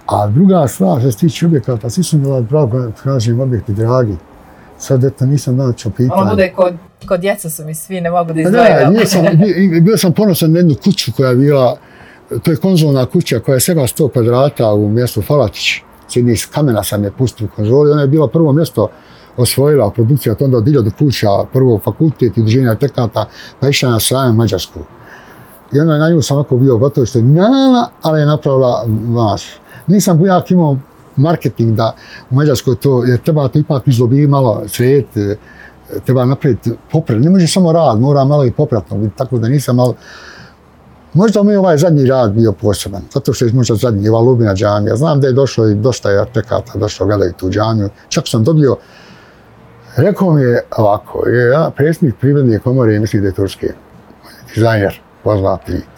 A druga stvar, što se tiče objekata, svi su mi ovaj pravo, kažem, objekti dragi. Sad, eto, nisam načeo pitanje. Ono bude kod, kod djeca su mi svi, ne mogu da izdvojim. Ne, sam, bio sam ponosan na jednu kuću koja je bila, to je konzolna kuća koja je seba 100 kvadrata u mjestu Falatić. Cijeni iz kamena sam je pustio u konzoli. Ona je bila prvo mjesto osvojila produkcija, to onda od do kuća, prvo fakultet i druženja tekata, pa išla na sajam Mađarsku. I onda na nju sam ovako bio gotovo što je mala, ali je napravila vas. Nisam bujak imao marketing da u Mađarskoj to, jer treba to ipak izlobiti malo svijet, e, treba napraviti poprat. Ne može samo rad, mora malo i popratno biti, tako da nisam malo... Možda mi je ovaj zadnji rad bio poseban, zato što je možda zadnji, ova Lubina džamija. Znam da je došlo i dosta je artekata, došlo gledaju tu džamiju. Čak sam dobio, rekao mi je ovako, je ja, predsjednik privredne komore, misli da je turski dizajner, poznati lik.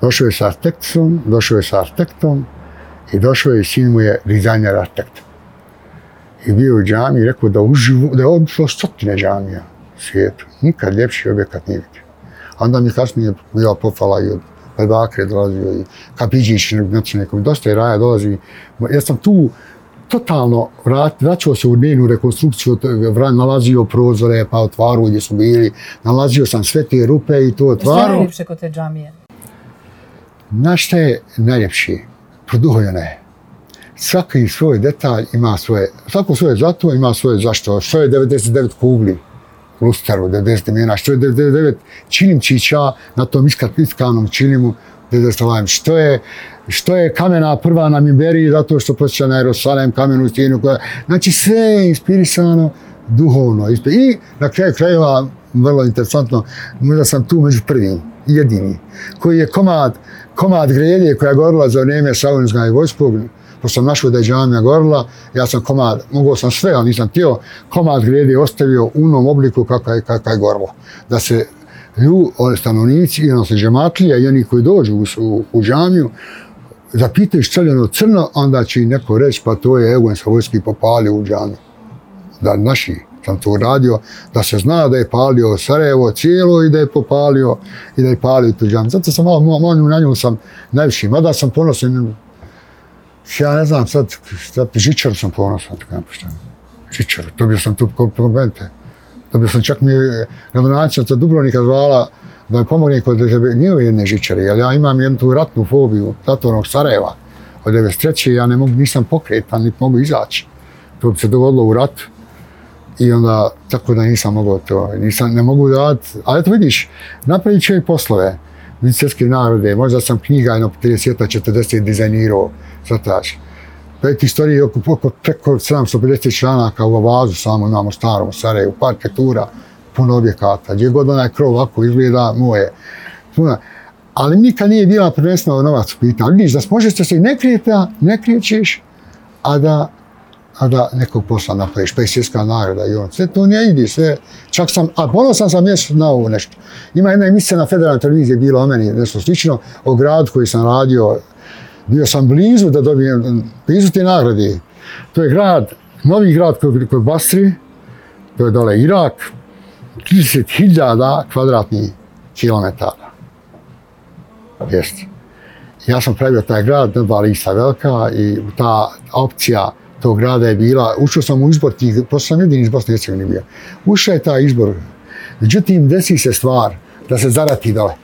Došao je sa arhitektom, došao je sa arhitektom i došao je i sin mu je dizajner arhitekt. I bio u džami i rekao da, uživu, da je odšlo stotine džamija u svijetu. Nikad ljepši objekat nije vidio. Onda mi kasnije bila pofala i od Bakre dolazio i Kapiđić, znači nekom, dosta je raja dolazi. Ja sam tu totalno vrat, vraćao se u dnevnu rekonstrukciju, nalazio prozore, pa otvaru gdje su bili, nalazio sam sve te rupe i to otvaru. Šta je najljepše kod te džamije? Znaš šta je najljepše? Produhojene. Svaki svoj detalj ima svoje, svako svoje zato ima svoje zašto. Što je 99 kugli? Lustaru, 90 imena, što je 99 čilimčića na tom iskanom čilimu, 99 što je što je kamena prva na Mimberiji, zato što posjeća na Jerusalem, kamenu stijenu, koja, znači sve je inspirisano duhovno. I na kraju krajeva, vrlo interesantno, možda sam tu među prvim, jedini, koji je komad, komad grelje koja je gorila za vrijeme Savonska i Vojskog, pošto sam našao da je džamija gorila, ja sam komad, mogao sam sve, ali nisam tio, komad grede ostavio u unom obliku kako je, kako je gorilo. Da se lju, stanovnici, i se džematlija i oni koji dođu u, u, u džamiju, zapitaju ščeljeno crno, onda će i neko reći, pa to je Euguen Savojski popalio u džamiju. Da naši sam to uradio, da se zna da je palio Sarajevo cijelo i da je popalio i da je palio tu džamiju. Zato sam malo, malo na njemu sam najviše, mada sam ponosan Ja ne znam, sad, sad žičar sam ponosan, tako nam pošteno. Žičar, dobio sam tu komplimente. Dobio sam čak mi gradonačnica Dubrovnika zvala da mi pomogne kod njihove jedne žičare, jer ja imam jednu tu ratnu fobiju zatvornog Sarajeva od 93. ja ne mogu, nisam pokretan, niti mogu izaći. To bi se dogodilo u ratu. I onda, tako da nisam mogao to, nisam, ne mogu da ali eto vidiš, napravit ću i poslove, svjetske narode, možda sam knjiga jedno 30-40 dizajnirao, crtač. Pet istorije oko, oko preko 750 članaka u Avazu, samo imamo starom Sarajevu, par ketura, puno objekata. Gdje god onaj krov ovako izgleda, moje. Puno. Ali nikad nije bila prvenstveno novac u pitanju. Vidiš, da možeš se ne krijeta, ne krijećeš, a da a da nekog posla napraviš, pa je svjetska nagrada i on. Sve to ne ide, sve. Čak sam, a ponosan sam mjesto na ovo nešto. Ima jedna emisija na federalnoj televiziji, bilo o meni nešto slično, o gradu koji sam radio, bio sam blizu da dobijem, blizu te nagrade. To je grad, novi grad kod, kod Basri, to je dole Irak, 30.000 kvadratnih kilometara. Jeste. Ja sam pravio taj grad, dva lista velika i ta opcija tog grada je bila, ušao sam u izbor tih, prosto sam jedin iz Bosne i Hercegovine bio. Ušao je taj izbor. Međutim, desi se stvar da se zarati dole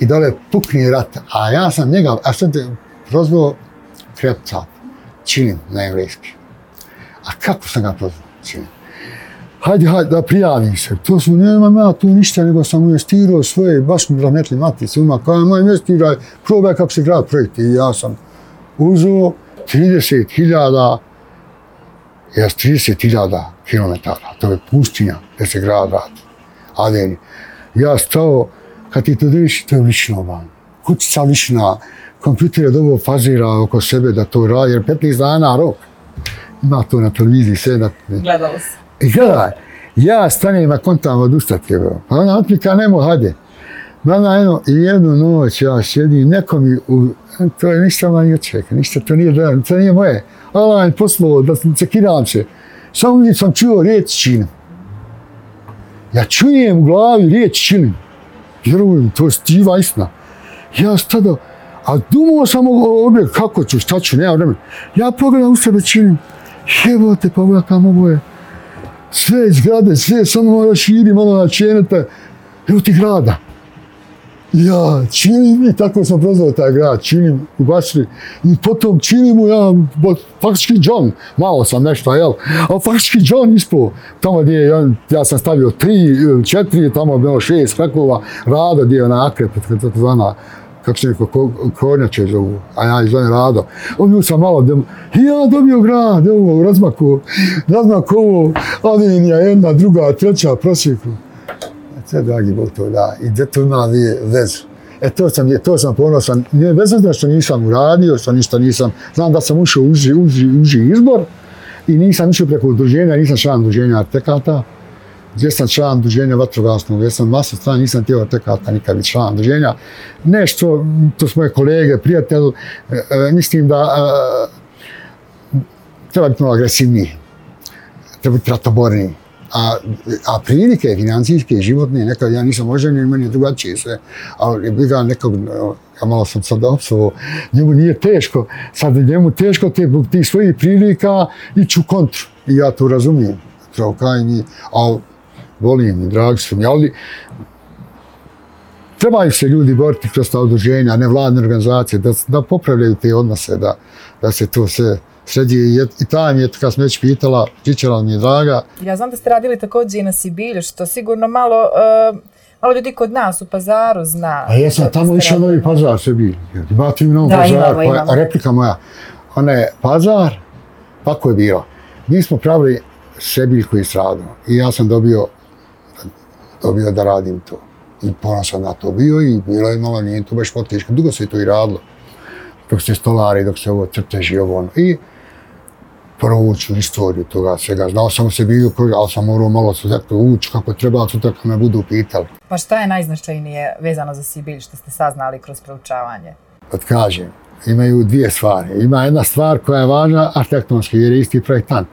i dole pukni rat, a ja sam njega, a sad prozvao krepca, činim na engleski. A kako sam ga prozvao? Činim. Hajde, hajde, da prijavim se. To su, nemam ja tu ništa, nego sam investirao svoje, baš mi rametli matice, uma, kao moj investiraj, probaj kako se grad projekti. I ja sam uzao 30.000, jes 30.000 kilometara, to je pustinja gdje se grad radi. Ali ja stao, kad ti to vidiš, to je lično van. Kućica lična, kompjuter je dobro fazira oko sebe da to radi, jer 15 dana rok. Ima to na televiziji sve da... Gledalo se. I gledaj, ja stanem na kontam od ustati, pa ona otpika nemo, hajde. Mama, jedno, jednu noć ja sjedim, neko mi, u, to je ništa manj od čeka, ništa, to nije, to nije moje. Allah je poslao da se kidam se. Samo sam čuo riječ činim. Ja čujem u glavi riječ činim vjerujem, to je stiva istina. Ja stada, a dumao sam o kako ću, šta ću, nema vremena. Ja pogledam u sebe činim, jebo te, pogledam ovo je. Sve zgrade, sve samo malo širi, malo ono načenete. Evo ti grada ja, Čilim, i tako sam prozvao taj grad, Čilim u Basri, i potom Čilimu ja, bo, faktički John, malo sam nešto, jel, a faktički John ispo, tamo gdje ja, ja sam stavio tri, četiri, tamo je bilo šest krakova, rada gdje je ona akrep, to zvana, kako se neko ko, kornjače zovu, a ja ih zovem Rado. On sam malo, dem, i ja dobio grad, evo, u razmaku, razmaku ovo, ali jedna, druga, treća, prosjeku. Sve, dragi Bog, to da. I da to ima vezu. E, to sam, to sam ponosan. ne bez obzira što nisam uradio, što ništa nisam. Znam da sam ušao uži, uži, uži izbor i nisam išao preko udruženja, nisam član udruženja artekata. Gdje sam član udruženja vatrogasnog, gdje sam masa stran, nisam tijelo artekata nikad biti član udruženja. Nešto, to su moje kolege, prijatelji, e, e, mislim da e, treba biti malo agresivniji. Treba biti ratoborniji a, a prilike financijske, životne, nekad ja nisam oženjen, meni je drugačije sve, ali bi ga nekog, ja malo sam sad opsovo, njemu nije teško, sad njemu teško te, ti svojih prilika iću kontru, i ja to razumijem, kao kaj mi, a volim i dragi su mi, ali trebaju se ljudi boriti kroz ta udruženja, ne vladne organizacije, da, da popravljaju te odnose, da, da se to sve, sredi i ta mi je, kad sam već pitala, čičala mi je draga. Ja znam da ste radili također i na Sibilju, što sigurno malo, uh, malo ljudi kod nas u pazaru zna. A ja sam tamo išao novi pazar Sibilju. Imate mi novi pazar, imamo, imamo. replika moja. Ona je pazar, pa ko je bilo? Mi smo pravili Sebilj koji stradu i ja sam dobio, dobio da radim to. I ponosan na to bio i bilo je malo, nije to baš poteško. Dugo se to i radilo. Dok se stolari, dok se ovo crteži, ovo ono. I provući istoriju toga svega. Znao sam se bio koji, ali sam morao malo se zato ući kako treba, sutra kad me budu pitali. Pa šta je najznačajnije vezano za Sibilj što ste saznali kroz proučavanje? Od kažem, imaju dvije stvari. Ima jedna stvar koja je važna, arhitektonski, jer je isti projektant.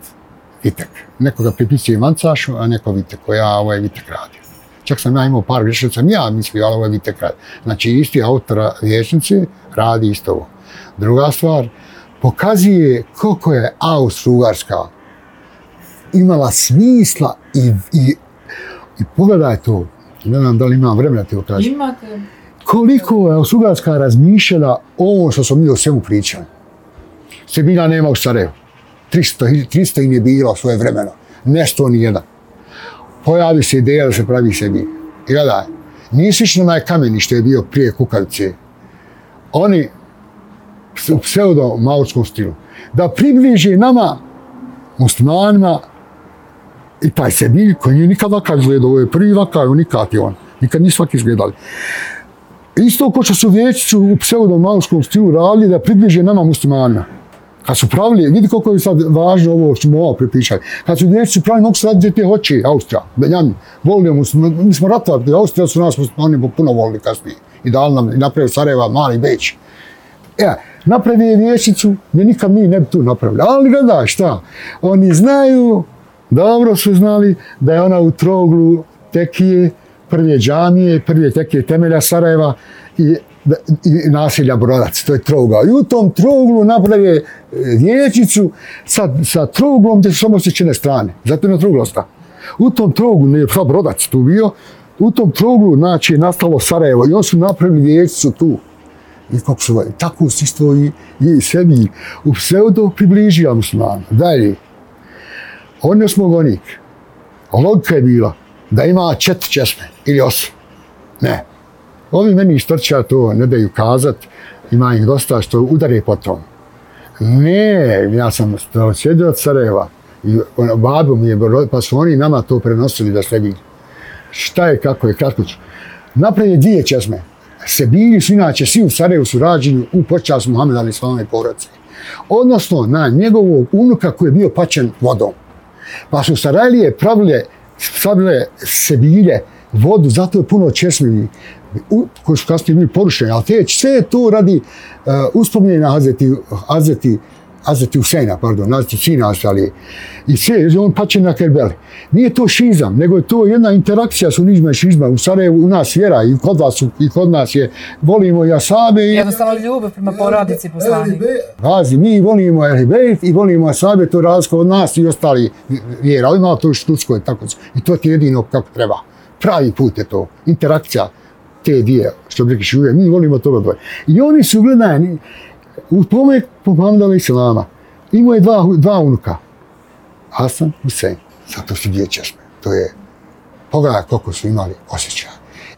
Vitek. Nekoga pripisuje Mancašu, a neko Vitek, koja ovaj Vitek radi. Čak sam ja imao par grešnica, sam ja mislio, ali ovaj Vitek radi. Znači, isti autora vječnici radi isto ovo. Druga stvar, pokazuje koliko je Austro-Ugarska imala smisla i, i, i pogledaj to, ne znam da li imam vremena ti okažem. Imate. Koliko je Austro-Ugarska razmišljala o ovom što smo mi o svemu pričali. Sebina nema u Sarajevu. 300, 300 im je bilo svoje vremeno. Nešto ni jedan. Pojavi se ideja da se pravi sebi. I gledaj, nisi na onaj kameni što je bio prije kukavice. Oni u pseudo-maočkom stilu. Da približi nama, muslimanima, i taj sebilj koji nije nikad vakar izgledao, ovo je prvi vakar, unikat je on. Nikad nisu vakar izgledali. Isto ko što su vječicu u pseudo-maočkom stilu radili da približe nama muslimanima. Kad su pravili, vidi koliko je sad važno ovo što smo ovo pripišali. Kad su djeci pravili, mogu se raditi te hoće, Austrija, Benjamin, volio mu, mi smo ratovali, Austrija su nas oni puno volili kasnije. I dali nam, i napravili Sarajeva, mali Beć. E, napravi je vječicu, gdje nikad mi ne bi tu napravili. Ali gledaj, šta? Oni znaju, dobro su znali, da je ona u troglu tekije, prve džamije, prve tekije temelja Sarajeva i, i nasilja Brodac, to je troga. I u tom troglu napravi vječicu e, sa, sa troglom gdje su samo sjećene strane. Zato je na trouglosta. U tom troglu, ne je Brodac tu bio, u tom troglu, znači, nastalo Sarajevo i oni su napravili vječicu tu i kako se ovaj, tako se isto i, i sebi u pseudo približio muslimana. Dalje, on je smogonik. Logika je bila da ima četiri česme ili osam. Ne. Ovi meni istrča to ne daju kazat, ima ih dosta što udare po tom. Ne, ja sam sjedio od Sarajeva i ono, babu mi je, pa su oni nama to prenosili da se vidi. Šta je, kako je, kratko ću. je dvije česme, se bili su inače svi u Sarajevu su rađeni u počast Muhammeda ali svojome porodce. Odnosno na njegovog unuka koji je bio pačen vodom. Pa su Sarajlije pravile, pravile se bilje vodu, zato je puno česmini koji su kasnije bili porušeni, ali te, sve to radi e, uh, uspomljenja Hazreti, Hazreti Hazreti Huseina, pardon, Hazreti Sina ostali. I sve, on pače na Kerbeli. Nije to šizam, nego je to jedna interakcija su nižma i šizma. U Sarajevu u nas vjera i kod vas i kod nas je volimo i Asabe. I... Jednostavno ljubav prema porodici poslani. Razi, mi volimo Ehlibejt i volimo Asabe, to je različno od nas i ostali vjera. Ali ima to u Štuckoj, tako I to je jedino kako treba. Pravi put je to, interakcija te dvije, što bi rekli uvijek, mi volimo toga dvoje. I oni su, gledaj, ni- u tome popamdali Islama. Imao je dva, dva unuka. Hasan, Husein. Zato su dvije česme. To je, pogledaj koliko su imali osjećaja.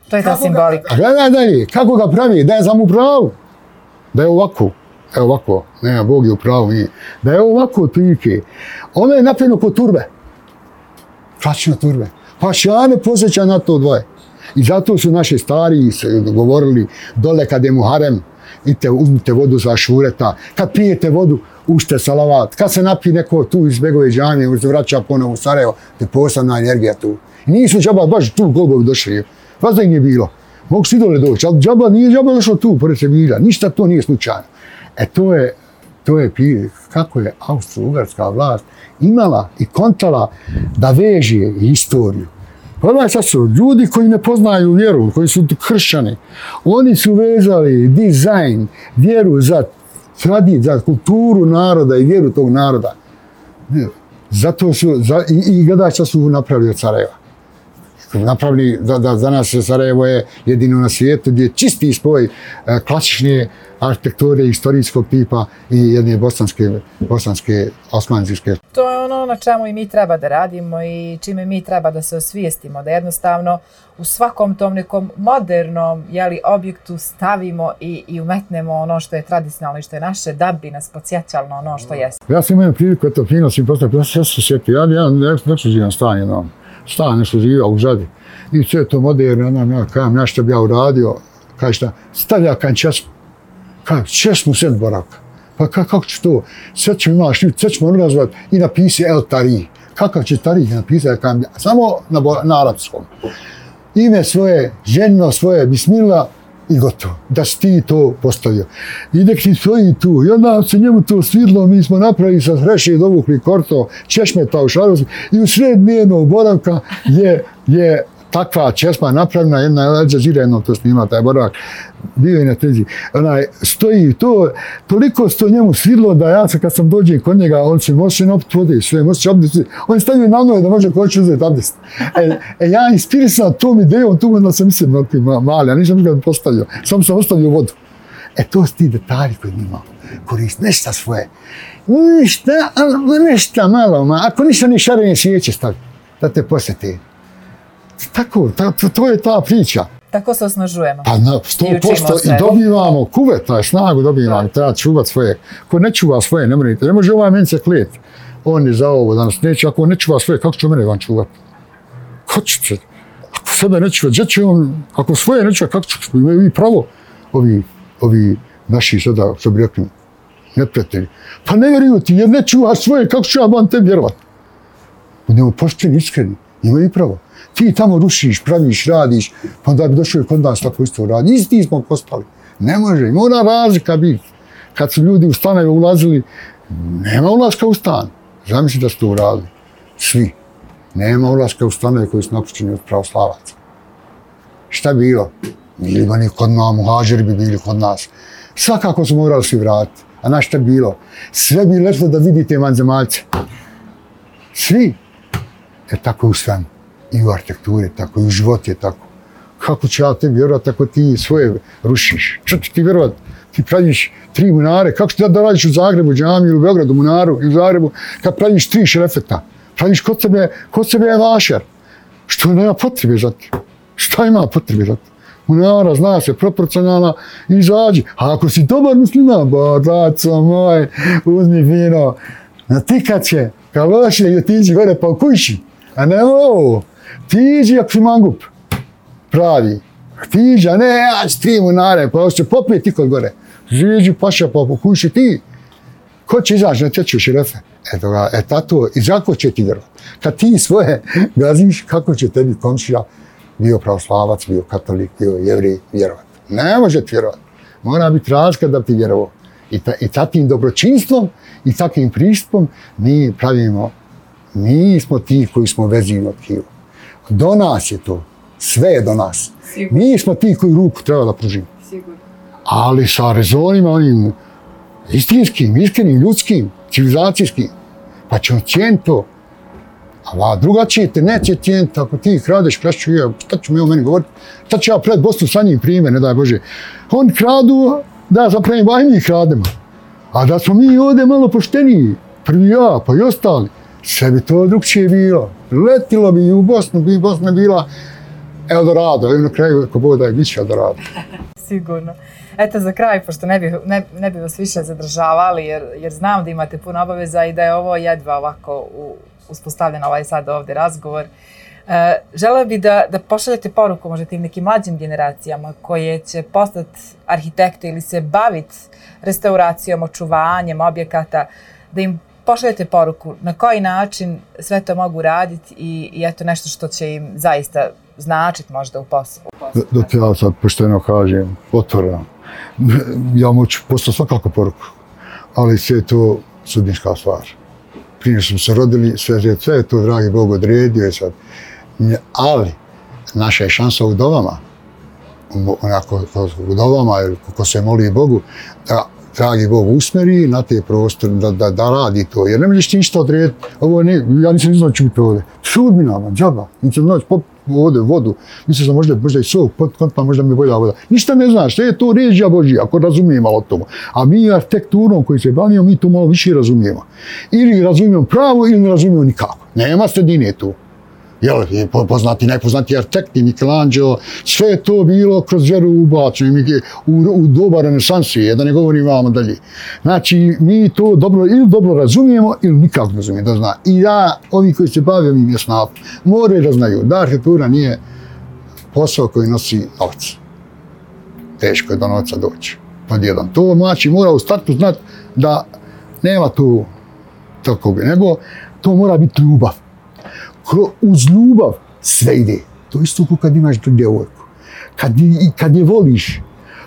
To je ta simbolika. A gledaj dalje, kako ga pravi, da je sam u pravu. Da je ovako, evo ovako, nema, Bog je u pravu, nije. Da je ovako otprilike. Ono je napravljeno kod turbe. Klasično turbe. Pa šane posjeća na to dvoje. I zato su naši stari se govorili dole kad je Muharem, idite, uzmite vodu za šureta, kad pijete vodu, ušte salavat, kad se napije neko tu iz Begove džamije, uz vraća ponovo u Sarajevo, te posebna energija tu. I nisu džaba baš tu golgovi došli, vas da ih nije bilo. Mogu svi dole doći, ali džaba nije džaba došao tu, pored Sevilla, ništa to nije slučajno. E to je, to je kako je austro-ugarska vlast imala i kontala da veže istoriju. Pogledaj sad su ljudi koji ne poznaju vjeru, koji su kršćani. Oni su vezali dizajn, vjeru za tradit, za kulturu naroda i vjeru tog naroda. Zato su, za, i, i gledaj šta su napravili od Sarajeva. Napravili, da, da za nas Sarajevo je jedino na svijetu gdje je čisti spoj e, klasične arhitekture istorijskog tipa i jedne bosanske, bosanske osmanzijske To je ono na čemu i mi treba da radimo i čime mi treba da se osvijestimo, da jednostavno u svakom tom nekom modernom jeli, objektu stavimo i, i umetnemo ono što je tradicionalno i što je naše, da bi nas podsjećalo na ono što jeste. Ja sam imao priliku, eto, fino si postavio, ja se se sjetio, ja, ja ne, ne živam stan jednom, stan nešto živio u žadi. I sve to moderno, nam ja kajem, ja što bi ja uradio, kaj šta, stavlja kaj česmu, kaj, česmu sen boraka. Pa ka, kako će to, Sve ćemo imaš, sve ćemo nazvat i napisi El Tari. Kakav će Tari napisati, ja kajem, samo na, na arapskom. Ime svoje, ženino svoje, bismila, i gotovo. Da si ti to postavio. I nek ti stoji tu. I onda se njemu to svidlo, mi smo napravili sa Hreše dovukli korto, češmeta u Šarozu i u sred njenog boravka je, je takva česma napravljena, jedna je Al Jazeera jednom to snima, taj boravak, bio je na tezi. Onaj, stoji to, toliko se to njemu svidlo da ja sam, kad sam dođem kod njega, on se može opet vode, sve može se abdest, on je stavio na noje da može koći uzeti abdest. E, e ja inspirisan tom idejom, tu onda sam mislim na ti mali, a nisam ga postavio, sam sam ostavio vodu. E to su ti detalji koji mi imamo. Korist svoje. Ništa, ali nešta malo, ma. ako ništa ni šarenje svijeće stavi, da te posjeti. Tako, ta, to, je ta priča. Tako se osnažujemo. Pa na 100% se. i dobivamo kuvet, taj snagu dobivamo, treba čuvat svoje. Ko ne čuva svoje, ne morate, ne može ovaj meni se klet. On je za ovo, danas neće, ako ne čuva svoje, kako će mene van čuvat? Ko će se? Ako sebe ne čuva, gdje će on, ako svoje ne čuva, kako će, imaju i pravo ovi, ovi naši sada, što bi rekli, neprijatelji. Pa ne vjeruju ti, jer ne čuva svoje, kako ću ja van te vjerovat? Budemo pošteni, iskreni, imaju i pravo. Ti tamo rušiš, praviš, radiš, pa da bi došao kod nas tako isto radi. Isti smo postali. Ne može, mora razlika biti. Kad su ljudi u stanove ulazili, nema ulaska u stan. Zamisli da su to uradili. Svi. Nema ulaska u stanove koji su napućeni od pravoslavaca. Šta bi bilo? Bili bi kod nas, muhađeri bi bili kod nas. Svakako su morali svi vratiti. A na šta bilo? Sve bi letlo da vidite vanzemaljce. Svi. E tako u svemu. I u arhitekturi, tako i u životu je tako. Kako će ja te vjerovat ako ti svoje rušiš? Što ti vjerovat? Ti praviš tri munare, kako ti da radiš u Zagrebu, džamiju ili u Beogradu, munaru i u Zagrebu, kad praviš tri šerefeta? Praviš kod sebe, kod sebe je vašer. Što nema potrebe za ti? Šta ima potrebe za ti? Munara zna se, proporcionalna, izađi. A ako si dobar musliman, bodaco moj, uzmi vino, natikat će, kao loše, i otiđi gore pa u kući. A ne ovo, ti iđi ako si mangup, pravi. Ti iđi, a ne, ja ću ti munare, pa hoće popije ti kod gore. Žiđi paša pa u kući ti. Ko će izaći na teču širefe? Eto ga, e tato, i zato će ti vjerovat. Kad ti svoje gaziš, kako će tebi komšija, bio pravoslavac, bio katolik, bio jevri, vjerovat. Ne može ti vjerovat. Mora biti razlika da ti vjerovao. I, ta, I takvim dobročinstvom i takvim pristupom mi pravimo, mi smo ti koji smo vezivno tkivo. Do nas je to. Sve je do nas. Mi smo ti koji ruku treba da pružimo. Ali sa rezonima onim istinskim, iskrenim, ljudskim, civilizacijskim. Pa ćemo cijeniti to. A va, drugačije te neće cijeniti ako ti kradeš, krašću ja, šta ću mi o meni govoriti? Šta ću ja pred Bosnu sa njim primjer, ne daj Bože. On kradu, da ja zapravim, aj mi krademo. A da smo mi ovdje malo pošteniji, prvi ja, pa i ostali, sve bi to drugčije bilo. Letilo bi i u Bosnu, bi Bosna bila Eldorado, i na kraju, ako bude da je, bit će Eldorado. Sigurno. Eto, za kraj, pošto ne bi, ne, ne bi vas više zadržavali, jer, jer znam da imate puno obaveza i da je ovo jedva ovako u, uspostavljen ovaj sad ovdje razgovor. E, žele bi da, da pošaljete poruku možda tim nekim mlađim generacijama koje će postati arhitekte ili se baviti restauracijom, očuvanjem objekata, da im pošaljete poruku na koji način sve to mogu raditi i, i eto nešto što će im zaista značiti možda u poslu. Da, da ti ja sad pošteno kažem, otvoram, ja moću poslati svakako poruku, ali sve je to sudnička stvar. Prije smo se rodili, sve, sve je to, dragi Bog, odredio je sad. Ali, naša je šansa u dovama, onako, u dovama, ili ko se moli Bogu, da dragi Bog usmeri na te prostore, da, da, da radi to. Jer ne možeš ti ništa odrediti. Ovo ne, ja nisam znao čuti ovdje. Sudbinama, džaba. Nisam znao pop vode, vodu. Mislim sam možda, možda i sok, pot, pa možda mi bolja voda. Ništa ne znaš, sve je to ređa Božija, ako razumije malo tomu. A mi arhitekturom koji se bavimo, mi to malo više razumijemo. Ili razumijemo pravo, ili ne razumijemo nikako. Nema sredine tu jel, poznati, najpoznati arhitekti, Michelangelo, sve je to bilo kroz vjeru ubačeno u, u doba renesansije, da ne govorim vama dalje. Znači, mi to dobro, ili dobro razumijemo, ili nikako ne razumijemo, da zna. I ja, ovi koji se bavio mi mjesnap, moraju da znaju da arhitektura nije posao koji nosi novac. Teško je do novca doći. Pod jedan. To znači mora u startu znat da nema tu tako nego to mora biti ljubav uz ljubav sve ide. To isto kao kad imaš tu djevojku. Kad, kad je voliš,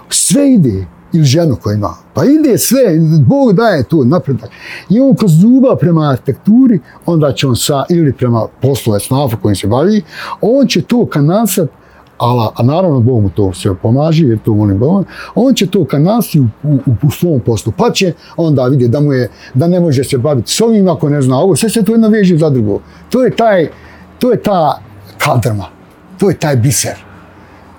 sve ide. Ili ženu koja ima. Pa ide sve, Bog daje tu napredak. I on kroz ljubav prema arhitekturi, onda će on sa, ili prema poslove snafu kojim se bavi, on će to kanalsat ala, a naravno Bog mu to sve pomaže, jer to molim Bog, on će to kanalsti u, u, u, svom poslu, pa će onda vidjeti da mu je, da ne može se baviti s ovim ako ne zna ovo, sve se to jedna veže za drugo. To je taj, to je ta kadrma, to je taj biser.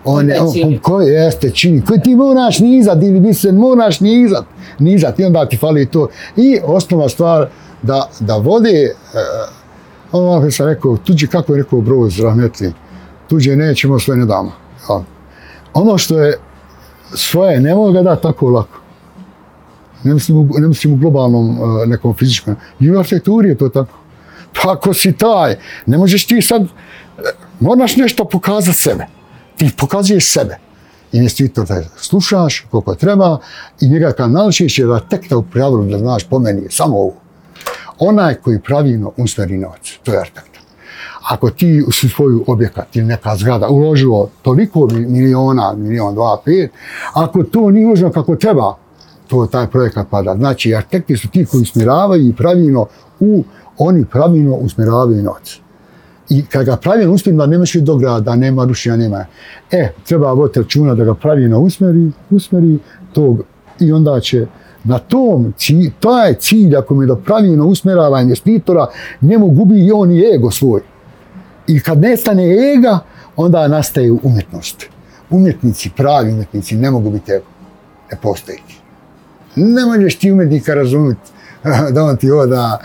On je, on, ko jeste čini, koji ti moraš nizat ili biser, moraš nizat, nizat i onda ti fali to. I osnova stvar da, da vode, uh, ono sam rekao, tuđi kako je rekao Broz Rahmetli, tuđe nećemo, sve ne damo. Ja. Ono što je svoje, ne mogu ga dati tako lako. Ne mislim, u, ne mislim u globalnom e, nekom fizičkom. I u arhitekturi je to tako. Pa ako si taj, ne možeš ti sad, e, moraš nešto pokazati sebe. Ti pokazuješ sebe. Investitor taj slušaš koliko treba i njega kad jer da tek da u pravilu da znaš po meni samo ovo. Onaj koji pravilno usmeri novac, to je arhitekt ako ti si svoj objekat ili neka zgrada uložilo toliko miliona, milion, dva, pet, ako to nije uloženo kako treba, to taj projekat pada. Znači, arhitekti su ti koji usmjeravaju i pravilno u, oni pravilno usmjeravaju noć. I kad ga pravilno usmjeri, da nemaš do grada, nema rušenja, nema. E, treba voditi računa da ga pravilno usmjeri, usmjeri tog i onda će na tom cilj, taj cilj, ako mi da pravilno usmerava investitora, njemu gubi i on i ego svoj. I kad nestane ega, onda nastaje umjetnost. Umjetnici, pravi umjetnici, ne mogu biti ego. Ne postoji. Ne možeš ti umjetnika razumjeti da on ti oda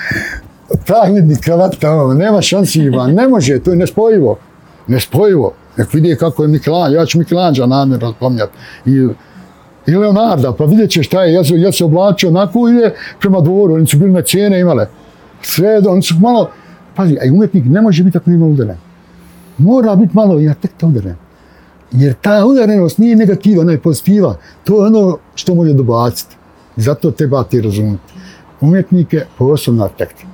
pravi umjetnik kravata, ono, nema šansi ima, ne može, to je nespojivo. Nespojivo. Nek vidi kako je Michelangelo, ja ću Michelangelo namjerno spominjati. I, I Leonarda, pa vidjet će šta je, ja se, ja se oblačio onako i je prema dvoru, oni su bili na cijene imale. Sve, oni su malo, Pazi, a umjetnik ne može biti ako nema udaren. Mora biti malo i atekta udaren. Jer ta udarenost nije negativa, ona je pozitiva. To je ono što može dobaciti. Zato treba ti razumjeti. Umjetnike posebno arhitekti.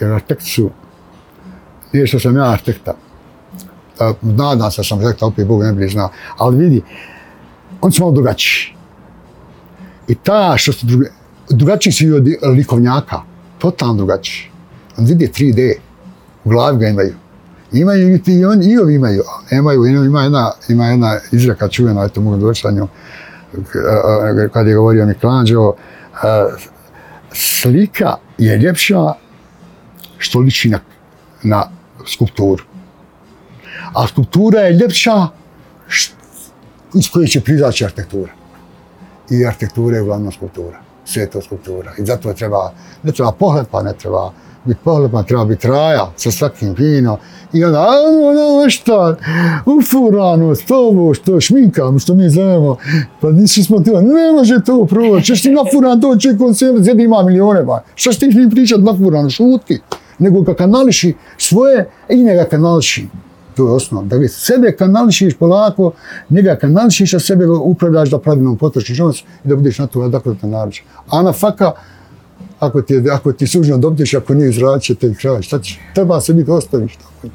Jer arhitekti su, nije što sam ja arhitekta. Nadam se sam arhitekta, opet Bog ne bi znao. Ali vidi, on su malo drugačiji. I ta što su drugačiji, drugačiji su i od likovnjaka. Totalno drugačiji. On vidi 3D u glavi ga imaju. Imaju i ti i oni, i ovi imaju. Imaju, ima jedna, ima jedna izreka čuvena, eto mogu doći na eh, kad je govorio Michelangelo, eh, slika je ljepša što liči na, na skulpturu. A skulptura je ljepša št- iz koje će prizaći arhitektura. I arhitektura je uglavnom skulptura. Sve je to skulptura. I zato treba, ne treba pohlepa, ne treba biti pohlepa, treba biti raja sa svakim vino. I onda, ono, ono, ono šta, ufurano, s tobo, što šminkam, što mi zovemo, pa nisi smo ti, ne može to proći, ćeš ti nafuran to će koncert, zjedi ima milione, ba. Šta ćeš ti s pričat nafurano, šuti. Nego ga kanališi svoje i njega kanališi. To je osnovno. Da vi sebe kanališiš polako, njega kanališiš, a sebe upravljaš da pravilno potrošiš novac i da budeš na to adekvatan način. A na faka, ako ti, ako ti sužno dobiješ, ako nije izradit će te kraj. Šta ćeš? Treba se biti ostaviš tako.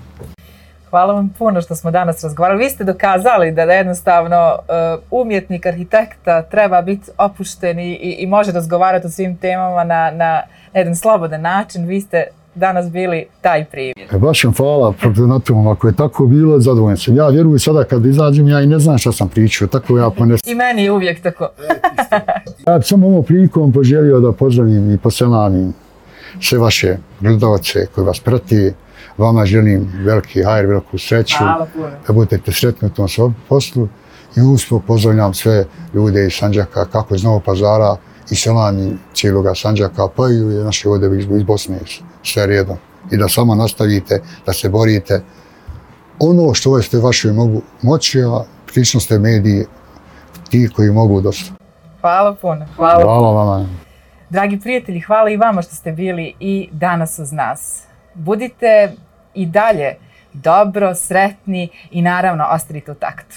Hvala vam puno što smo danas razgovarali. Vi ste dokazali da, da jednostavno uh, umjetnik, arhitekta treba biti opušten i, i, i može razgovarati o svim temama na, na jedan slobodan način. Vi ste danas bili taj primjer. E, baš vam hvala protiv na tom, ako je tako bilo, zadovoljan sam. Ja vjerujem sada kad izađem, ja i ne znam šta sam pričao, tako ja ponesem. I meni je uvijek tako. Ja bih samo ovom prilikom poželio da pozdravim i poselamim sve vaše gledalce koji vas prati. Vama želim veliki hajr, veliku sreću, Hvala da budete sretni u tom svom poslu. I uspio pozdravljam sve ljude iz Sanđaka, kako iz Novog pazara, i selami cijeloga Sanđaka, pa i naše ovdje iz, iz Bosne, sve redom. I da samo nastavite, da se borite. Ono što ste vaše mogu moći, a prilično ste mediji ti koji mogu dosta. Hvala puno. Hvala. Hvala vama. Dragi prijatelji, hvala i vama što ste bili i danas uz nas. Budite i dalje dobro, sretni i naravno ostanite u taktu.